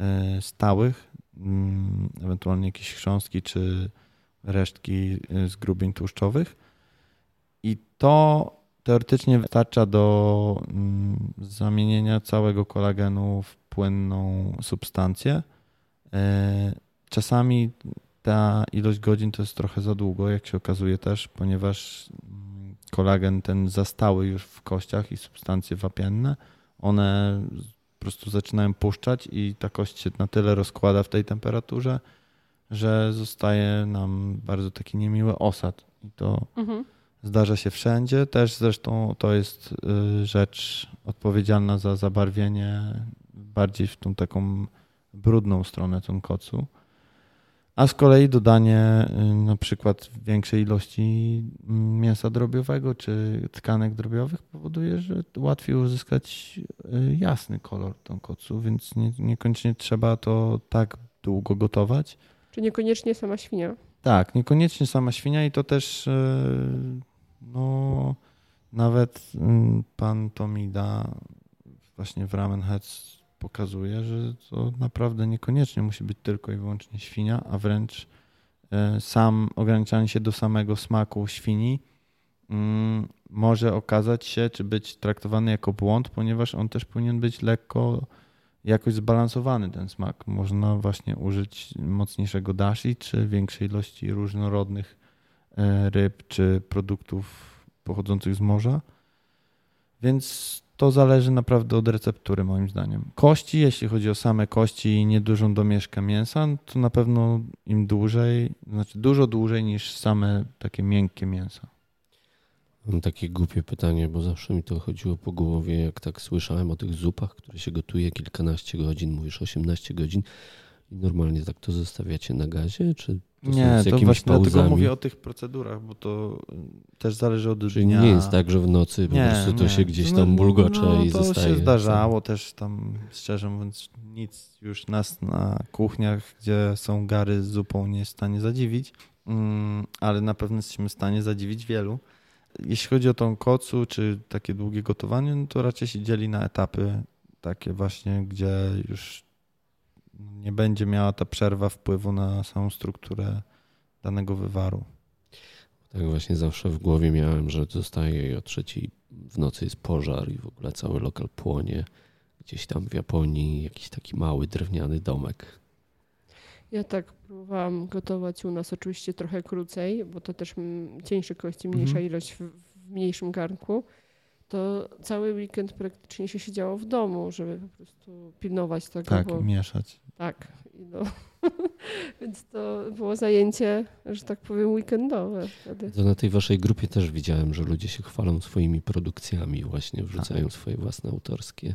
e, stałych, mm, ewentualnie jakieś chrząstki czy resztki z grubień tłuszczowych. I to teoretycznie wystarcza do mm, zamienienia całego kolagenu w płynną substancję. E, czasami ta ilość godzin to jest trochę za długo, jak się okazuje też, ponieważ mm, kolagen ten zastały już w kościach i substancje wapienne, one po prostu zaczynają puszczać i ta kość się na tyle rozkłada w tej temperaturze, że zostaje nam bardzo taki niemiły osad. I to mhm. Zdarza się wszędzie. Też zresztą to jest y, rzecz odpowiedzialna za zabarwienie bardziej w tą taką brudną stronę tonkotsu. A z kolei dodanie y, na przykład większej ilości mm, mięsa drobiowego czy tkanek drobiowych powoduje, że łatwiej uzyskać y, jasny kolor tonkotsu, więc nie, niekoniecznie trzeba to tak długo gotować. Czy niekoniecznie sama świnia? Tak, niekoniecznie sama świnia i to też no, nawet pan Tomida właśnie w Ramen Heads pokazuje, że to naprawdę niekoniecznie musi być tylko i wyłącznie świnia, a wręcz e, sam ograniczanie się do samego smaku świni mm, może okazać się, czy być traktowany jako błąd, ponieważ on też powinien być lekko jakoś zbalansowany ten smak. Można właśnie użyć mocniejszego dashi, czy większej ilości różnorodnych ryb, czy produktów pochodzących z morza. Więc to zależy naprawdę od receptury, moim zdaniem. Kości, jeśli chodzi o same kości i niedużą domieszkę mięsa, to na pewno im dłużej, znaczy dużo dłużej niż same takie miękkie mięsa. Mam takie głupie pytanie, bo zawsze mi to chodziło po głowie, jak tak słyszałem o tych zupach, które się gotuje kilkanaście godzin, mówisz 18 godzin i normalnie tak to zostawiacie na gazie, czy to nie, to właśnie pauzami. dlatego mówię o tych procedurach, bo to y, też zależy od Czyli dnia. nie jest tak, że w nocy po nie, prostu to nie. się gdzieś tam bulgocze no, i to zostaje. To się zdarzało też tam, szczerze mówiąc, nic już nas na kuchniach, gdzie są gary z zupą nie jest w stanie zadziwić, mm, ale na pewno jesteśmy w stanie zadziwić wielu. Jeśli chodzi o tą kocu, czy takie długie gotowanie, no to raczej się dzieli na etapy takie właśnie, gdzie już nie będzie miała ta przerwa wpływu na samą strukturę danego wywaru. Tak właśnie zawsze w głowie miałem, że zostaje i o trzeciej w nocy jest pożar i w ogóle cały lokal płonie. Gdzieś tam w Japonii jakiś taki mały drewniany domek. Ja tak próbowałam gotować u nas oczywiście trochę krócej, bo to też cieńsze kości, mniejsza mhm. ilość w, w mniejszym garnku to cały weekend praktycznie się siedziało w domu, żeby po prostu pilnować tego. Tak, bo... mieszać. Tak. No. [laughs] Więc to było zajęcie, że tak powiem, weekendowe wtedy. To na tej waszej grupie też widziałem, że ludzie się chwalą swoimi produkcjami, właśnie wrzucają tak. swoje własne autorskie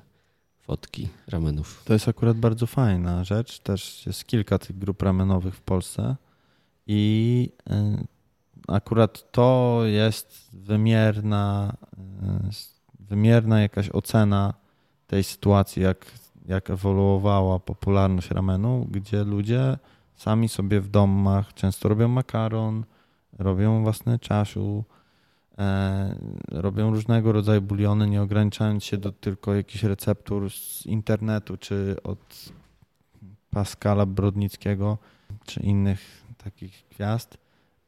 fotki ramenów. To jest akurat bardzo fajna rzecz. Też jest kilka tych grup ramenowych w Polsce i y, akurat to jest wymierna, e, wymierna jakaś ocena tej sytuacji, jak, jak ewoluowała popularność ramenu, gdzie ludzie sami sobie w domach często robią makaron, robią własne czaszu, e, robią różnego rodzaju buliony, nie ograniczając się do tylko jakichś receptur z internetu, czy od Pascala Brodnickiego, czy innych takich gwiazd.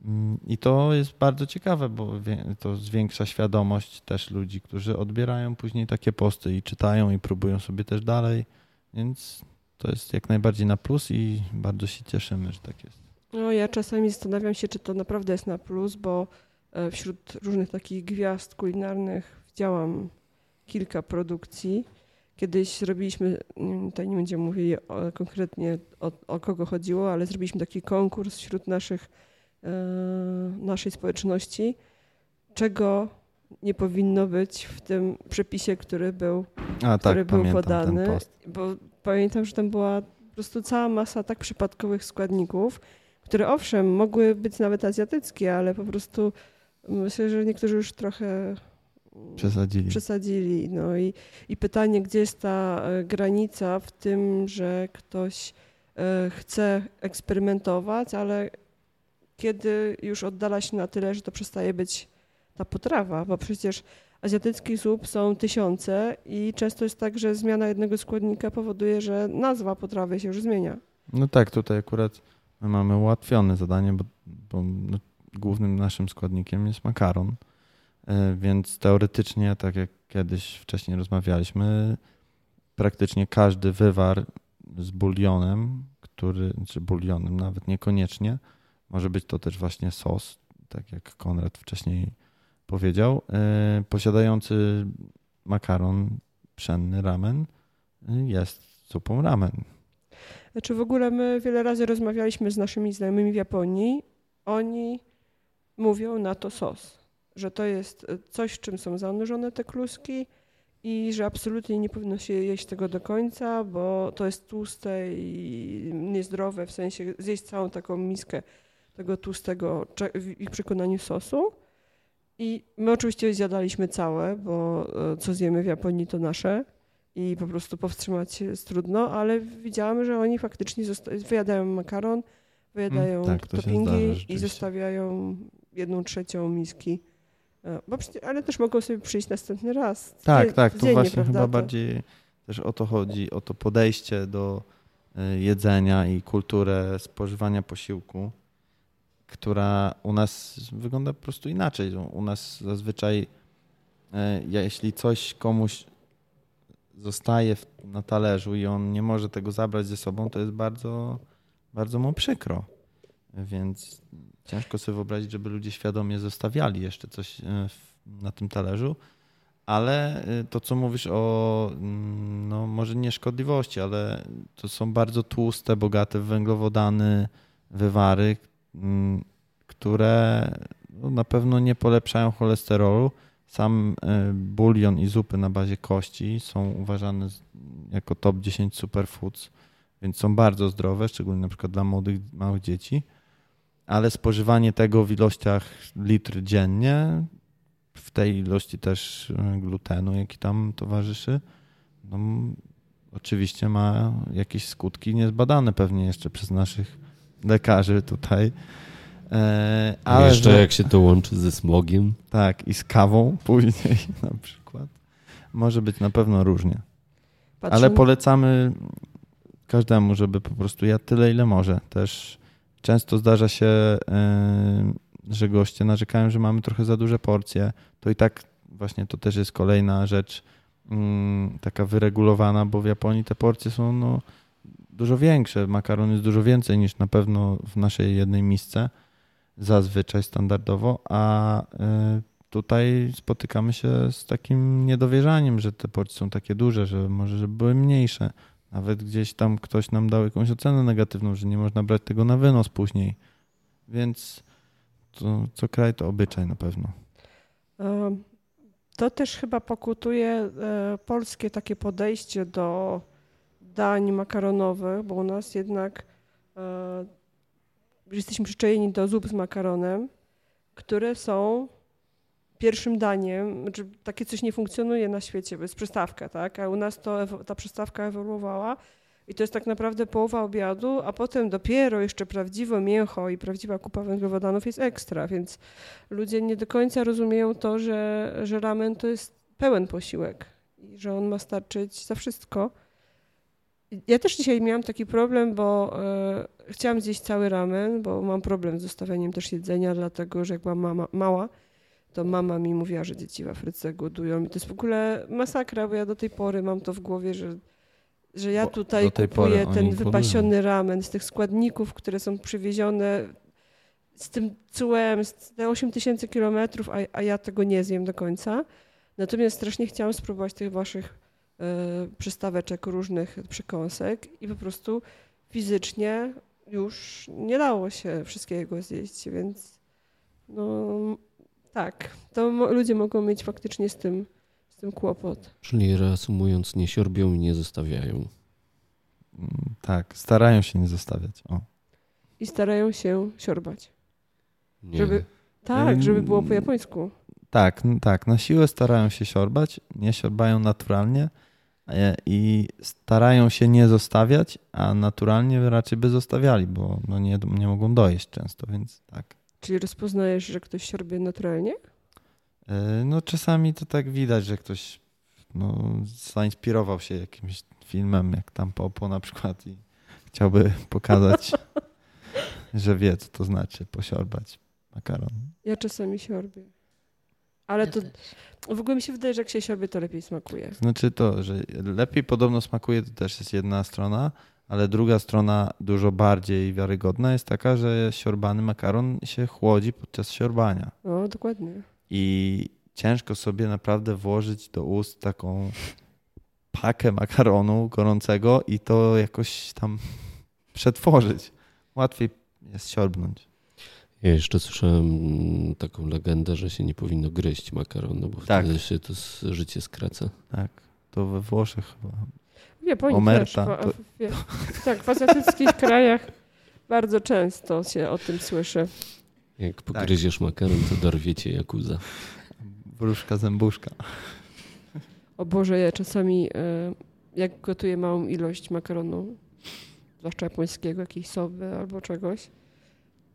Mm, I to jest bardzo ciekawe, bo to zwiększa świadomość też ludzi, którzy odbierają później takie posty i czytają i próbują sobie też dalej, więc to jest jak najbardziej na plus i bardzo się cieszymy, że tak jest. No ja czasami zastanawiam się, czy to naprawdę jest na plus, bo e, wśród różnych takich gwiazd kulinarnych widziałam kilka produkcji. Kiedyś zrobiliśmy, tutaj nie będziemy mówili konkretnie o, o kogo chodziło, ale zrobiliśmy taki konkurs wśród naszych naszej społeczności, czego nie powinno być w tym przepisie, który był, A, który tak, był podany. Bo pamiętam, że tam była po prostu cała masa tak przypadkowych składników, które owszem, mogły być nawet azjatyckie, ale po prostu myślę, że niektórzy już trochę przesadzili. przesadzili. No i, i pytanie, gdzie jest ta e, granica w tym, że ktoś e, chce eksperymentować, ale kiedy już oddala się na tyle, że to przestaje być ta potrawa, bo przecież azjatyckich zup są tysiące i często jest tak, że zmiana jednego składnika powoduje, że nazwa potrawy się już zmienia. No tak, tutaj akurat my mamy ułatwione zadanie, bo, bo no, głównym naszym składnikiem jest makaron, e, więc teoretycznie, tak jak kiedyś wcześniej rozmawialiśmy, praktycznie każdy wywar z bulionem, który, czy bulionem nawet niekoniecznie, może być to też właśnie sos, tak jak Konrad wcześniej powiedział, e, posiadający makaron pszenny ramen jest zupą ramen. Znaczy w ogóle my wiele razy rozmawialiśmy z naszymi znajomymi w Japonii. Oni mówią na to sos, że to jest coś, w czym są zanurzone te kluski i że absolutnie nie powinno się jeść tego do końca, bo to jest tłuste i niezdrowe, w sensie zjeść całą taką miskę tego tłustego ich przekonaniu sosu. I my oczywiście zjadaliśmy całe, bo e, co zjemy w Japonii to nasze i po prostu powstrzymać się jest trudno, ale widziałam, że oni faktycznie wyjadają makaron, wyjadają mm, tak, toppingi i zostawiają jedną trzecią miski. E, bo, ale też mogą sobie przyjść następny raz. Tak, tak, to właśnie prawda? chyba bardziej też o to chodzi, o to podejście do e, jedzenia i kulturę spożywania posiłku która u nas wygląda po prostu inaczej. U nas zazwyczaj, e, jeśli coś komuś zostaje na talerzu i on nie może tego zabrać ze sobą, to jest bardzo, bardzo mu przykro. Więc ciężko sobie wyobrazić, żeby ludzie świadomie zostawiali jeszcze coś e, na tym talerzu. Ale e, to, co mówisz o, mm, no może nie szkodliwości, ale to są bardzo tłuste, bogate w węglowodany wywary, które no, na pewno nie polepszają cholesterolu. Sam e, bulion i zupy na bazie kości są uważane jako top 10 superfoods, więc są bardzo zdrowe, szczególnie na przykład dla młodych, małych dzieci. Ale spożywanie tego w ilościach litr dziennie, w tej ilości też e, glutenu, jaki tam towarzyszy, no, oczywiście ma jakieś skutki niezbadane pewnie jeszcze przez naszych lekarzy tutaj. E, ale jeszcze że, jak się to łączy ze smogiem. Tak, i z kawą [laughs] później na przykład. Może być na pewno różnie. Ale polecamy każdemu, żeby po prostu jadł tyle, ile może. Też często zdarza się, e, że goście narzekają, że mamy trochę za duże porcje. To i tak właśnie to też jest kolejna rzecz mm, taka wyregulowana, bo w Japonii te porcje są no, dużo większe. Makaron jest dużo więcej niż na pewno w naszej jednej misce, zazwyczaj standardowo, a y, tutaj spotykamy się z takim niedowierzaniem, że te porcje są takie duże, że może żeby były mniejsze. Nawet gdzieś tam ktoś nam dał jakąś ocenę negatywną, że nie można brać tego na wynos później. Więc to, co kraj to obyczaj na pewno. To też chyba pokutuje e, polskie takie podejście do dań makaronowych, bo u nas jednak e, jesteśmy przyczajeni do zup z makaronem, które są pierwszym daniem, znaczy takie coś nie funkcjonuje na świecie, bo jest przystawka, tak? A u nas to, ta przystawka ewoluowała i to jest tak naprawdę połowa obiadu, a potem dopiero jeszcze prawdziwe mięcho i prawdziwa kupa węglowodanów jest ekstra, więc ludzie nie do końca rozumieją to, że, że ramen to jest pełen posiłek i że on ma starczyć za wszystko. Ja też dzisiaj miałam taki problem, bo y, chciałam zjeść cały ramen, bo mam problem z zostawianiem też jedzenia, dlatego że jak byłam mama, mała, to mama mi mówiła, że dzieci w Afryce głodują. I to jest w ogóle masakra, bo ja do tej pory mam to w głowie, że, że ja tutaj kupuję ten wypasiony ramen z tych składników, które są przywiezione z tym cułem, z te 8 tysięcy kilometrów, a, a ja tego nie zjem do końca. Natomiast strasznie chciałam spróbować tych waszych przystaweczek różnych przekąsek i po prostu fizycznie już nie dało się wszystkiego zjeść, więc no tak, to ludzie mogą mieć faktycznie z tym, z tym kłopot. Czyli reasumując, nie siorbią i nie zostawiają. Mm, tak, starają się nie zostawiać. O. I starają się siorbać. Nie. Żeby, tak, żeby było po japońsku. Tak, tak. Na siłę starają się siorbać, nie siorbają naturalnie i starają się nie zostawiać, a naturalnie raczej by zostawiali, bo no nie, nie mogą dojeść często, więc tak. Czyli rozpoznajesz, że ktoś siorbie naturalnie? E, no czasami to tak widać, że ktoś no, zainspirował się jakimś filmem, jak tam Popo na przykład i chciałby [laughs] pokazać, [laughs] że wie, co to znaczy posiorbać makaron. Ja czasami siorbię. Ale Ja to też. w ogóle mi się wydaje, że jak się siorbię, to lepiej smakuje. Znaczy to, że lepiej podobno smakuje, to też jest jedna strona, ale druga strona, dużo bardziej wiarygodna, jest taka, że siorbany makaron się chłodzi podczas siorbania. No, dokładnie. I ciężko sobie naprawdę włożyć do ust taką pakę makaronu gorącego i to jakoś tam przetworzyć. Łatwiej jest siorbnąć. Ja jeszcze słyszałem mm, taką legendę, że się nie powinno gryźć makaronu, bo Tak. wtedy się to życie skraca. Tak, to we Włoszech chyba. W Japonii Omerta, też. to- [laughs] w- w- Tak, w azjatyckich [laughs] krajach bardzo często się o tym słyszy. Jak pogryziesz makaron, to dorwiecie jakuza. Wróżka zębuszka. O Boże, ja czasami e, jak gotuję małą ilość makaronu, zwłaszcza japońskiego, jakiejś soby albo czegoś,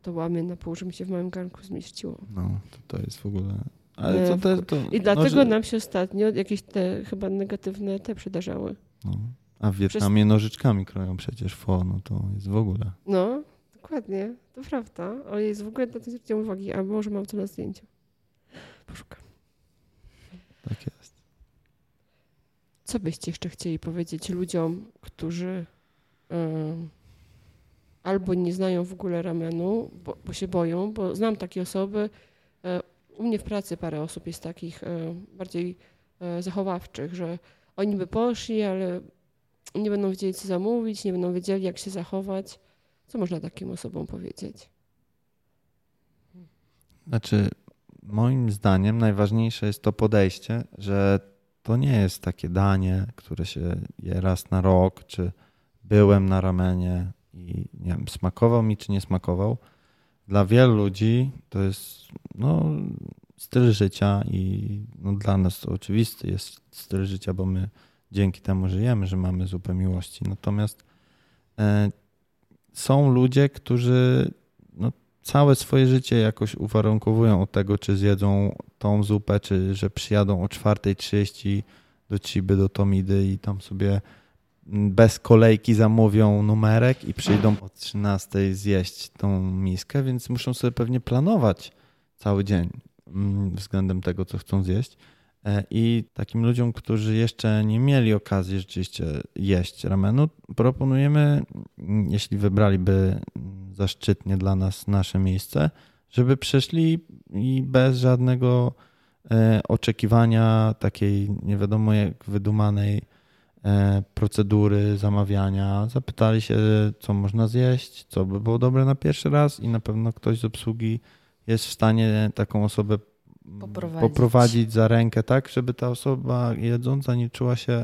to łamię na pół, żeby mi się w małym garnku zmieściło. No, to, to jest w ogóle... Ale Nie, to, I dlatego no, że- nam się ostatnio jakieś te chyba negatywne te przydarzały. no. A w Wietnamie nożyczkami kroją przecież fo, no to jest w ogóle. No, dokładnie, to prawda. Ale jest w ogóle na to nie zwróciłam uwagi, a może mam to na zdjęciu. Poszukam. Tak jest. Co byście jeszcze chcieli powiedzieć ludziom, którzy em, albo nie znają w ogóle ramenu, bo, bo się boją, bo znam takie osoby. E, u mnie w pracy parę osób jest takich e, bardziej e, zachowawczych, że oni by poszli, ale nie będą wiedzieli, co zamówić, nie będą wiedzieli, jak się zachować. Co można takim osobom powiedzieć? Znaczy, moim zdaniem najważniejsze jest to podejście, że to nie jest takie danie, które się je raz na rok, czy byłem na ramenie i nie wiem, smakował mi, czy nie smakował. Dla wielu ludzi to jest no, styl życia i no, dla nas to oczywisty jest styl życia, bo my dzięki temu żyjemy, że mamy zupę miłości. Natomiast e, są ludzie, którzy no, całe swoje życie jakoś uwarunkowują od tego, czy zjedzą tą zupę, czy że przyjadą o 4.30 do Ciby, do Tomidy i tam sobie bez kolejki zamówią numerek i przyjdą o 13.00 zjeść tą miskę, więc muszą sobie pewnie planować cały dzień mm, względem tego, co chcą zjeść. E, I takim ludziom, którzy jeszcze nie mieli okazji rzeczywiście jeść ramenu, proponujemy, mm, jeśli wybraliby zaszczytnie dla nas nasze miejsce, żeby przyszli i bez żadnego e, oczekiwania takiej nie wiadomo jak wydumanej procedury zamawiania, zapytali się, co można zjeść, co by było dobre na pierwszy raz i na pewno ktoś z obsługi jest w stanie taką osobę Poprowadzić. poprowadzić za rękę, tak, żeby ta osoba jedząca nie czuła się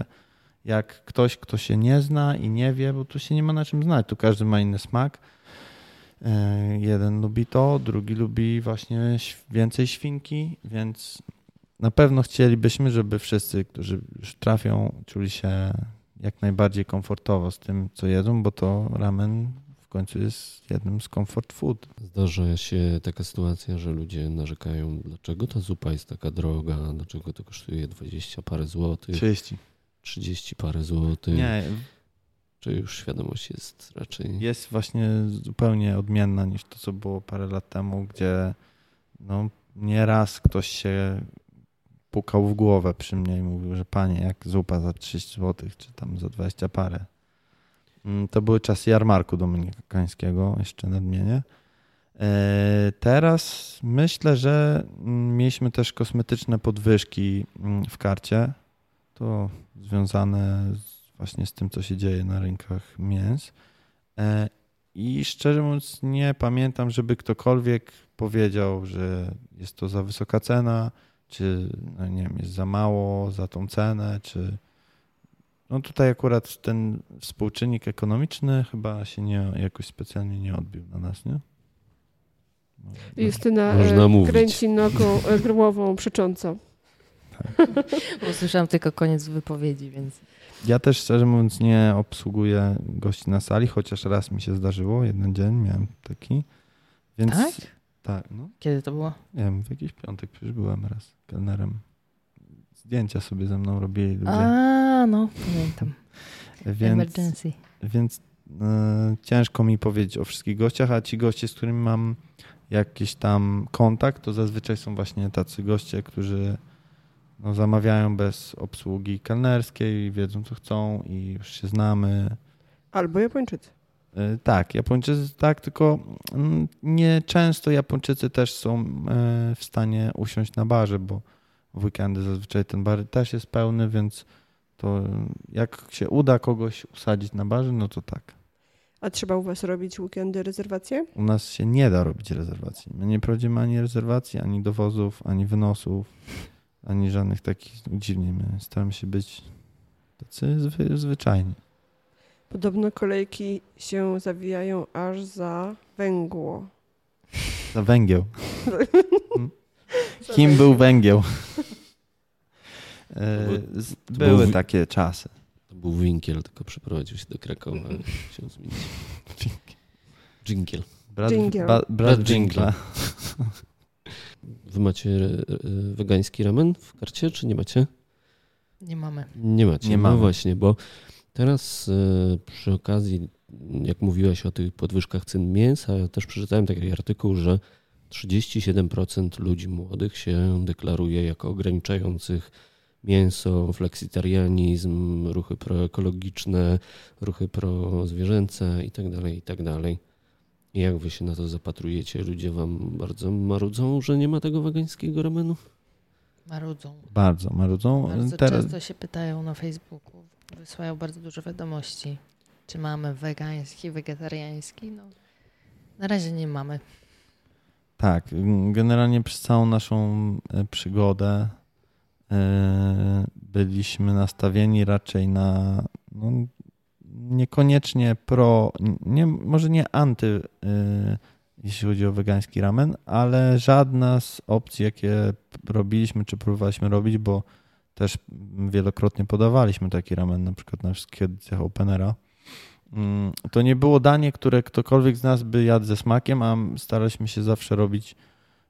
jak ktoś, kto się nie zna i nie wie, bo tu się nie ma na czym znać. Tu każdy ma inny smak. E, Jeden lubi to, drugi lubi właśnie więcej świnki, więc na pewno chcielibyśmy, żeby wszyscy, którzy już trafią, czuli się jak najbardziej komfortowo z tym, co jedzą, bo to ramen w końcu jest jednym z comfort food. Zdarza się taka sytuacja, że ludzie narzekają, dlaczego ta zupa jest taka droga, dlaczego to kosztuje 20 parę złotych, 30. 30 parę złotych. Nie, Czy już świadomość jest raczej... jest właśnie zupełnie odmienna niż to, co było parę lat temu, gdzie no, nieraz ktoś się pukał w głowę przy mnie i mówił, że panie, jak zupa za 30 zł, czy tam za 20 parę. Mm, To były czasy jarmarku dominikańskiego, jeszcze nadmienię. E, Teraz myślę, że mm, mieliśmy też kosmetyczne podwyżki mm, w karcie. To związane z, właśnie z tym, co się dzieje na rynkach mięs. E, I szczerze mówiąc, nie pamiętam, żeby ktokolwiek powiedział, że jest to za wysoka cena, czy no nie wiem, jest za mało za tą cenę, czy. No tutaj akurat ten współczynnik ekonomiczny chyba się nie, jakoś specjalnie nie odbił na nas, nie? No, Justyna Można e, mówić. kręci nogą e, głową przecząco. Usłyszałam tylko koniec wypowiedzi, więc Ja też szczerze mówiąc nie obsługuję gości na sali, chociaż raz mi się zdarzyło, jeden dzień miałem taki. Więc Tak? Tak, no. Kiedy to było? Nie wiem, w jakiś piątek przecież byłem raz kelnerem. Zdjęcia sobie ze mną robili ludzie. A, no, pamiętam. [laughs] Więc, Emergency. więc e, ciężko mi powiedzieć o wszystkich gościach, a ci goście, z którymi mam jakiś tam kontakt, to zazwyczaj są właśnie tacy goście, którzy no, zamawiają bez obsługi kelnerskiej, wiedzą co chcą i już się znamy. Albo Japończycy. E, Tak, Japończycy tak, tylko mm, nie często Japończycy też są e, w stanie usiąść na barze, bo w weekendy zazwyczaj ten bar też jest pełny, więc to jak się uda kogoś usadzić na barze, no to tak. A trzeba u was robić weekendy rezerwacje? U nas się nie da robić rezerwacji. My nie prowadzimy ani rezerwacji, ani dowozów, ani wynosów, ani żadnych takich dziwnie. My staramy się być tacy zwy, zwyczajni. Podobno kolejki się zawijają aż za węgło. Za węgieł. [laughs] Kim był węgieł? [laughs] E, Były był- takie czasy. To był Winkiel, tylko przeprowadził się do Krakowa się. [laughs] Dżinkiel. Brat, Dżingiel. ba, brat Brat Dżingla. Wy macie wegański ramen w karcie, czy nie macie? Nie mamy. Nie macie. Nie no mamy. właśnie, bo teraz e, przy okazji, jak mówiłaś o tych podwyżkach cen mięsa, ja też przeczytałem taki artykuł, że 37% ludzi młodych się deklaruje jako ograniczających mięso, fleksitarianizm, ruchy proekologiczne, ruchy prozwierzęce itd., itd. I Jak wy się na to zapatrujecie? Ludzie wam bardzo marudzą, że nie ma tego wegańskiego ramenu? Marudzą. Bardzo marudzą. Bardzo Teraz, często się pytają na Facebooku. Wysyłają bardzo dużo wiadomości. Czy mamy wegański, wegetariański? No, na razie nie mamy. Tak, generalnie przez całą naszą e, przygodę e, byliśmy nastawieni raczej na no, niekoniecznie pro, nie, może nie anty, e, jeśli chodzi o wegański ramen, ale żadna z opcji, jakie robiliśmy czy próbowaliśmy robić, bo też wielokrotnie podawaliśmy taki ramen, na przykład na wszystkich edycjach Openera. Mm, To nie było danie, które ktokolwiek z nas by jadł ze smakiem, a staraliśmy się zawsze robić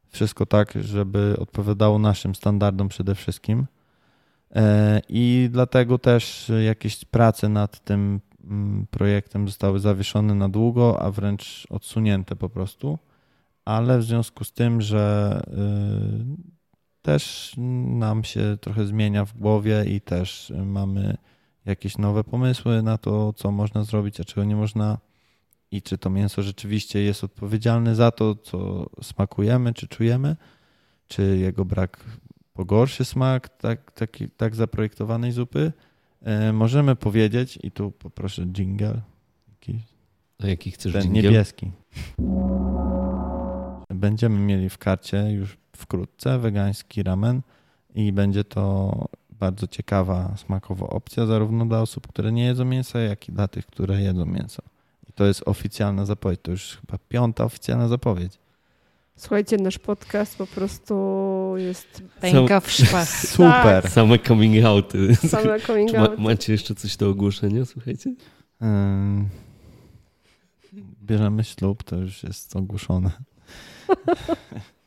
wszystko tak, żeby odpowiadało naszym standardom przede wszystkim. E, I dlatego też jakieś prace nad tym mm, projektem zostały zawieszone na długo, a wręcz odsunięte po prostu. Ale w związku z tym, że y, też nam się trochę zmienia w głowie i też mamy jakieś nowe pomysły na to, co można zrobić, a czego nie można i czy to mięso rzeczywiście jest odpowiedzialne za to, co smakujemy, czy czujemy, czy jego brak pogorszy smak tak, taki, tak zaprojektowanej zupy. E, możemy powiedzieć, i tu poproszę jingle, jakiś, A jaki chcesz ten dżingiel? niebieski. Będziemy mieli w karcie już wkrótce wegański ramen i będzie to bardzo ciekawa smakowo opcja zarówno dla osób, które nie jedzą mięsa, jak i dla tych, które jedzą mięso. I to jest oficjalna zapowiedź. To już chyba piąta oficjalna zapowiedź. Słuchajcie, nasz podcast po prostu jest Pęka w szpach. [laughs] Super. Same coming outy. same [laughs] coming Czy ma, out. macie jeszcze coś do ogłoszenia, słuchajcie? Bierzemy ślub, to już jest ogłoszone. [laughs]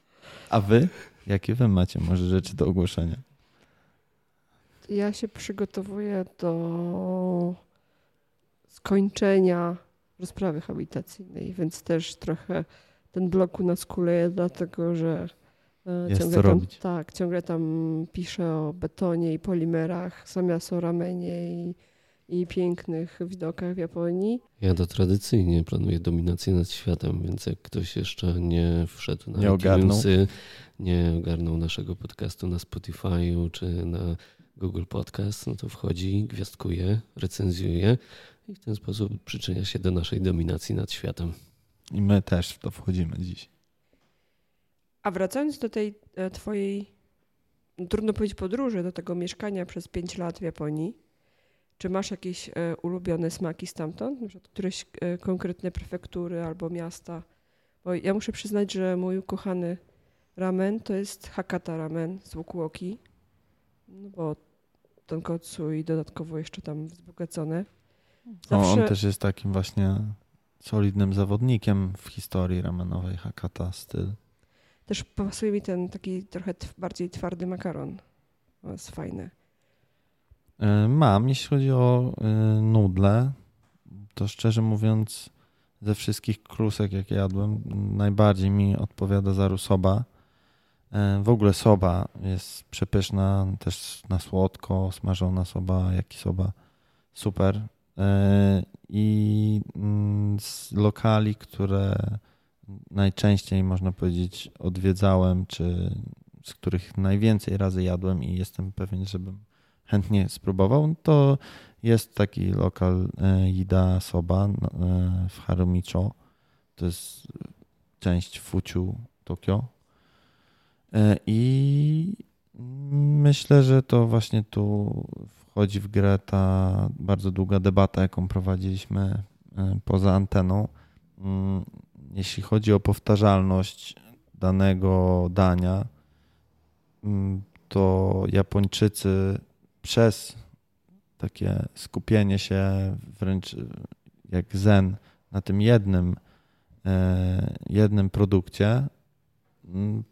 A wy? Jakie wy macie może rzeczy do ogłoszenia? Ja się przygotowuję do skończenia rozprawy habilitacyjnej, więc też trochę ten blok u nas kuleje, dlatego że e, Jest ciągle tam, robić. tak, ciągle tam piszę o betonie i polimerach, zamiast o ramenie i, i pięknych widokach w Japonii. Ja to tradycyjnie planuję dominację nad światem, więc jak ktoś jeszcze nie wszedł na Nie iTunesy, nie ogarnął naszego podcastu na Spotify'u czy na Google Podcast, no to wchodzi, gwiazdkuje, recenzjuje i w ten sposób przyczynia się do naszej dominacji nad światem. I my też w to wchodzimy dziś. A wracając do tej e, twojej, no, trudno powiedzieć podróży, do tego mieszkania przez 5 lat w Japonii, czy masz jakieś e, ulubione smaki stamtąd? Na przykład któreś e, konkretne prefektury albo miasta? Bo ja muszę przyznać, że mój ukochany ramen to jest Hakata ramen z Wukuoki, no bo tonkotsu i dodatkowo jeszcze tam wzbogacone. O, on Zawsze- też jest takim właśnie solidnym zawodnikiem w historii ramenowej Hakata styl. Też pasuje mi ten taki trochę bardziej twardy makaron. To jest fajny. E, mam, jeśli chodzi o e, nudle, to szczerze mówiąc, ze wszystkich klusek, jakie jadłem, najbardziej mi odpowiada zarusoba. E, w ogóle soba jest przepyszna, też na słodko, smażona soba, jak i soba, super. I mm, z lokali, które najczęściej, można powiedzieć, odwiedzałem, czy z których najwięcej razy jadłem i jestem pewien, żebym chętnie spróbował, to jest taki lokal Ida Soba e, w Harumicho. To jest część Fuciu Tokio. E, I myślę, że to właśnie tu wchodzi w grę ta bardzo długa debata, jaką prowadziliśmy e, poza anteną. Mm, jeśli chodzi o powtarzalność danego dania, mm, to Japończycy przez takie skupienie się wręcz jak zen na tym jednym, e, jednym produkcie, mm,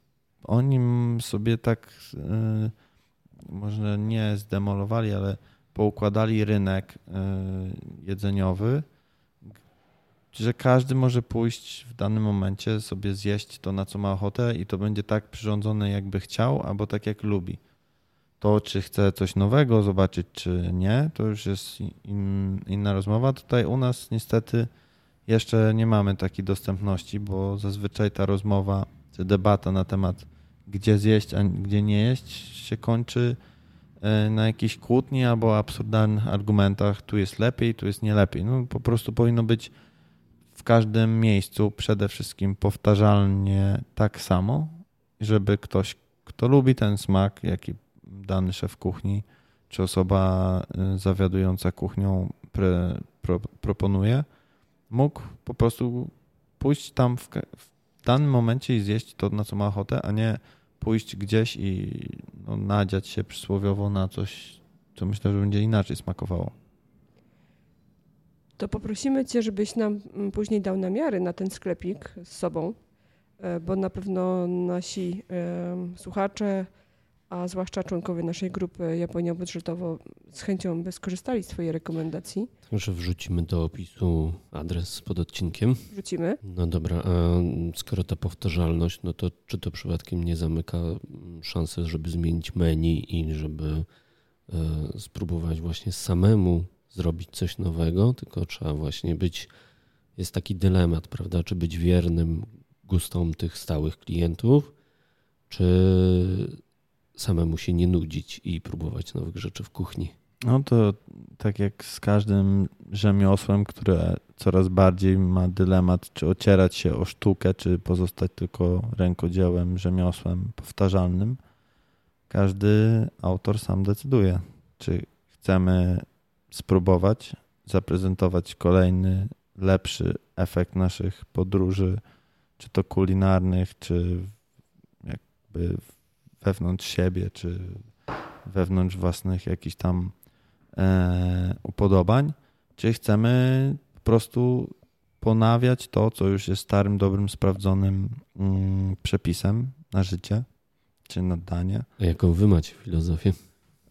oni sobie tak e, może nie zdemolowali, ale poukładali rynek e, jedzeniowy, że każdy może pójść w danym momencie sobie zjeść to, na co ma ochotę i to będzie tak przyrządzone, jakby chciał, albo tak, jak lubi. To, czy chce coś nowego zobaczyć, czy nie, to już jest in, inna rozmowa. Tutaj u nas niestety jeszcze nie mamy takiej dostępności, bo zazwyczaj ta rozmowa czy debata na temat gdzie zjeść, a gdzie nie jeść się kończy e, na jakiejś kłótni albo absurdalnych argumentach. Tu jest lepiej, tu jest nie lepiej. No, po prostu powinno być w każdym miejscu przede wszystkim powtarzalnie tak samo, żeby ktoś, kto lubi ten smak, jaki dany szef kuchni czy osoba y, zawiadująca kuchnią pre, pro, proponuje, mógł po prostu pójść tam w, w, danym momencie i zjeść to, na co ma ochotę, a nie pójść gdzieś i no, nadziać się przysłowiowo na coś, co myślę, że będzie inaczej smakowało. To poprosimy Cię, żebyś nam mm, później dał namiary na ten sklepik z sobą, e, bo na pewno nasi słuchacze a zwłaszcza członkowie naszej grupy Japonia Budżetowo z chęcią by skorzystali z Twojej rekomendacji. Także wrzucimy do opisu adres pod odcinkiem. Wrzucimy. No dobra, a skoro ta powtarzalność, no to czy to przypadkiem nie zamyka szansy, żeby zmienić menu i żeby e, spróbować właśnie samemu zrobić coś nowego, tylko trzeba właśnie być, jest taki dylemat, prawda, czy być wiernym gustom tych stałych klientów, czy samemu się nie nudzić i próbować nowych rzeczy w kuchni. No to tak jak z każdym rzemiosłem, które coraz bardziej ma dylemat, czy ocierać się o sztukę, czy pozostać tylko rękodziełem, rzemiosłem powtarzalnym. Każdy autor sam decyduje, czy chcemy spróbować zaprezentować kolejny, lepszy efekt naszych podróży, czy to kulinarnych, czy jakby wewnątrz siebie, czy wewnątrz własnych jakichś tam e, upodobań, czy chcemy po prostu ponawiać to, co już jest starym, dobrym, sprawdzonym mm, przepisem na życie, czy na danie. A jaką wy macie filozofię?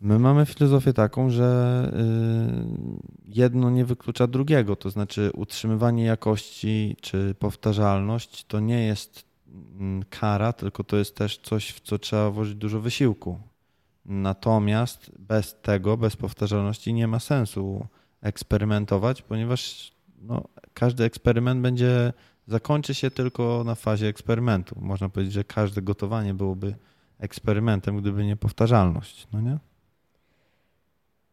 My mamy filozofię taką, że y, jedno nie wyklucza drugiego, to znaczy utrzymywanie jakości czy powtarzalność to nie jest kara, tylko to jest też coś, w co trzeba włożyć dużo wysiłku. Natomiast bez tego, bez powtarzalności nie ma sensu eksperymentować, ponieważ no, każdy eksperyment będzie zakończy się tylko na fazie eksperymentu. Można powiedzieć, że każde gotowanie byłoby eksperymentem, gdyby nie powtarzalność, no nie?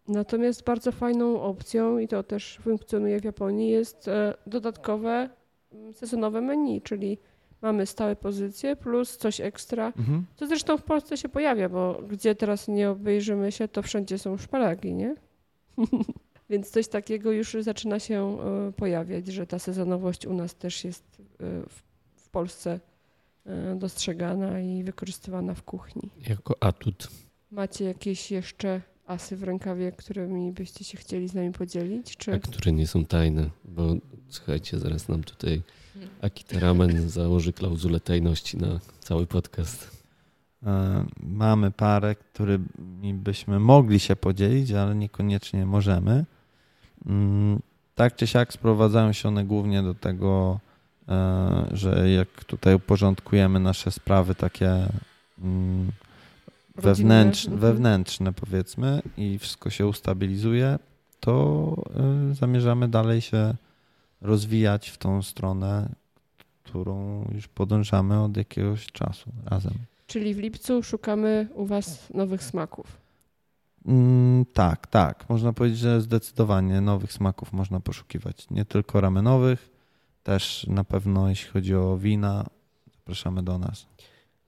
Natomiast bardzo fajną opcją, i to też funkcjonuje w Japonii, jest e, dodatkowe mm, sezonowe menu, czyli mamy stałe pozycje plus coś ekstra. Mhm. To zresztą w Polsce się pojawia, bo gdzie teraz nie obejrzymy się, to wszędzie są szparagi, nie? [laughs] Więc coś takiego już zaczyna się e, pojawiać, że ta sezonowość u nas też jest e, w Polsce e, dostrzegana i wykorzystywana w kuchni. Jako atut. Macie jakieś jeszcze asy w rękawie, którymi byście się chcieli z nami podzielić? Czy... A które nie są tajne, bo słuchajcie, zaraz nam tutaj Akita Ramen założy klauzulę tajności na cały podcast. E, mamy parę, którymi byśmy mogli się podzielić, ale niekoniecznie możemy. Mm, tak czy siak sprowadzają się one głównie do tego, e, że jak tutaj uporządkujemy nasze sprawy takie mm, wewnętrzne, Mhm. wewnętrzne powiedzmy i wszystko się ustabilizuje, to e, zamierzamy dalej się rozwijać w tą stronę, którą już podążamy od jakiegoś czasu razem. Czyli w lipcu szukamy u Was nowych smaków. Mm, tak, tak. Można powiedzieć, że zdecydowanie nowych smaków można poszukiwać. Nie tylko ramenowych, też na pewno jeśli chodzi o wina, zapraszamy do nas.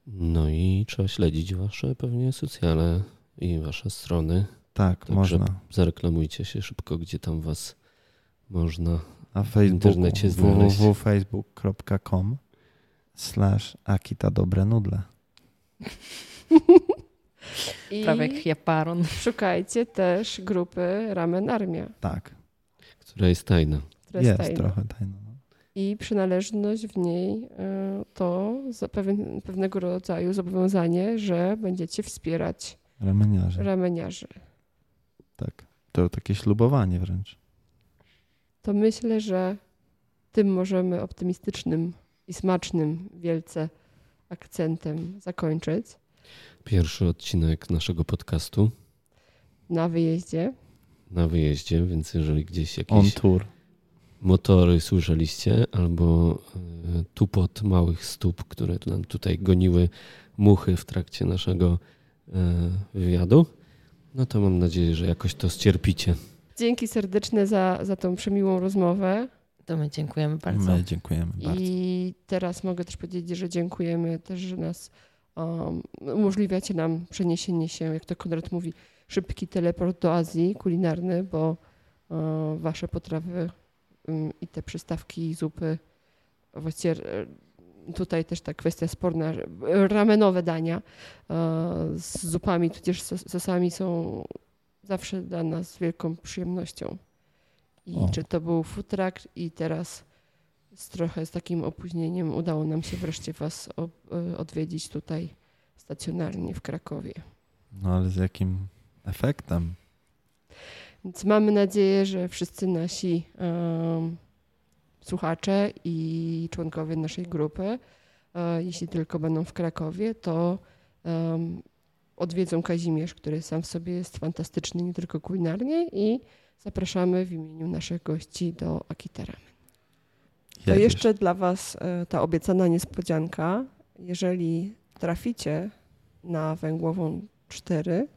No i trzeba śledzić wasze pewnie socjale i wasze strony. Tak, Także można. Zareklamujcie się szybko, gdzie tam was można. Na Facebooku www.facebook.com slash Akita Dobre Nudle. [laughs] I Prawie jak Japaron. szukajcie też grupy Ramen Armia, Tak, która jest tajna. która jest, jest tajna. trochę tajna. no. I przynależność w niej y, to pewien, pewnego rodzaju zobowiązanie, że będziecie wspierać Rameniarze. rameniarzy. Tak. To takie ślubowanie wręcz. To myślę, że tym możemy optymistycznym i smacznym wielce akcentem zakończyć Pierwszy odcinek naszego podcastu na wyjeździe. na wyjeździe, więc jeżeli gdzieś On jakieś tour. motory słyszeliście albo e, tupot małych stóp, które nam tutaj goniły muchy w trakcie naszego e, wywiadu, no to mam nadzieję, że jakoś to ścierpicie. Dzięki serdeczne za, za tą przemiłą rozmowę. To my dziękujemy bardzo. My dziękujemy bardzo. I teraz mogę też powiedzieć, że dziękujemy też, że nas um, umożliwiacie nam przeniesienie się, jak to Konrad mówi, szybki teleport do Azji kulinarny, bo um, wasze potrawy um, i te przystawki, zupy, właściwie e, tutaj też ta kwestia sporna, że ramenowe dania e, z zupami, tudzież sos- sosami są zawsze dla nas wielką przyjemnością. I O. czy to był truck i teraz z trochę z takim opóźnieniem udało nam się wreszcie Was y, odwiedzić tutaj stacjonarnie w Krakowie. No ale z jakim efektem? Więc mamy nadzieję, że wszyscy nasi em, słuchacze i członkowie naszej grupy, e, jeśli tylko będą w Krakowie, to em, odwiedzą Kazimierz, który sam w sobie jest fantastyczny, nie tylko kulinarnie i zapraszamy w imieniu naszych gości do Akitera. To jeszcze dla Was e, ta obiecana niespodzianka. Jeżeli traficie na węglową 4,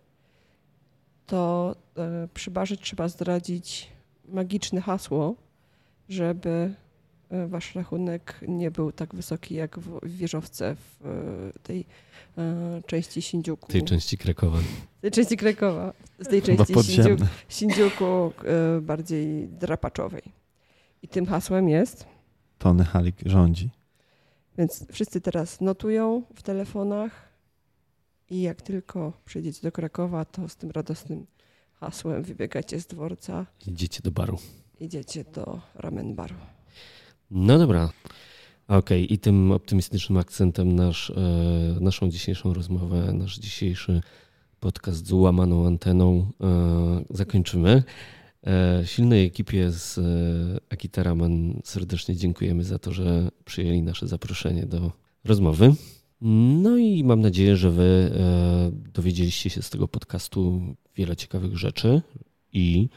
to e, przy barze trzeba zdradzić magiczne hasło, żeby Wasz rachunek nie był tak wysoki jak w w wieżowce w e, tej e, części Sindziuku. W tej części Krakowa. Z tej części Krakowa. Z tej części Sindziuku. Sindziuku e, bardziej drapaczowej. I tym hasłem jest Tony Halik rządzi. Więc wszyscy teraz notują w telefonach i jak tylko przyjdziecie do Krakowa, to z tym radosnym hasłem wybiegacie z dworca, Idziecie do baru. idziecie do ramen baru. No dobra. Okej, i tym optymistycznym akcentem nasz, e, naszą dzisiejszą rozmowę, nasz dzisiejszy podcast z łamaną anteną e, zakończymy. E, silnej ekipie z Akita Ramen serdecznie dziękujemy za to, że przyjęli nasze zaproszenie do rozmowy. No i mam nadzieję, że wy dowiedzieliście się z tego podcastu wiele ciekawych rzeczy i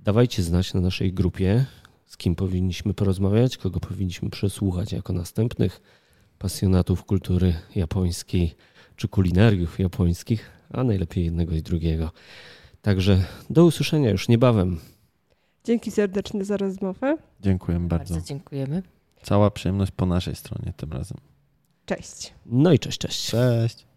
dawajcie znać na naszej grupie, z kim powinniśmy porozmawiać, kogo powinniśmy przesłuchać jako następnych pasjonatów kultury japońskiej czy kulinariów japońskich, a najlepiej jednego i drugiego. Także do usłyszenia już niebawem. Dzięki serdeczne za rozmowę. Dziękujemy bardzo. Bardzo dziękujemy. Cała przyjemność po naszej stronie tym razem. Cześć. No i cześć, cześć. Cześć.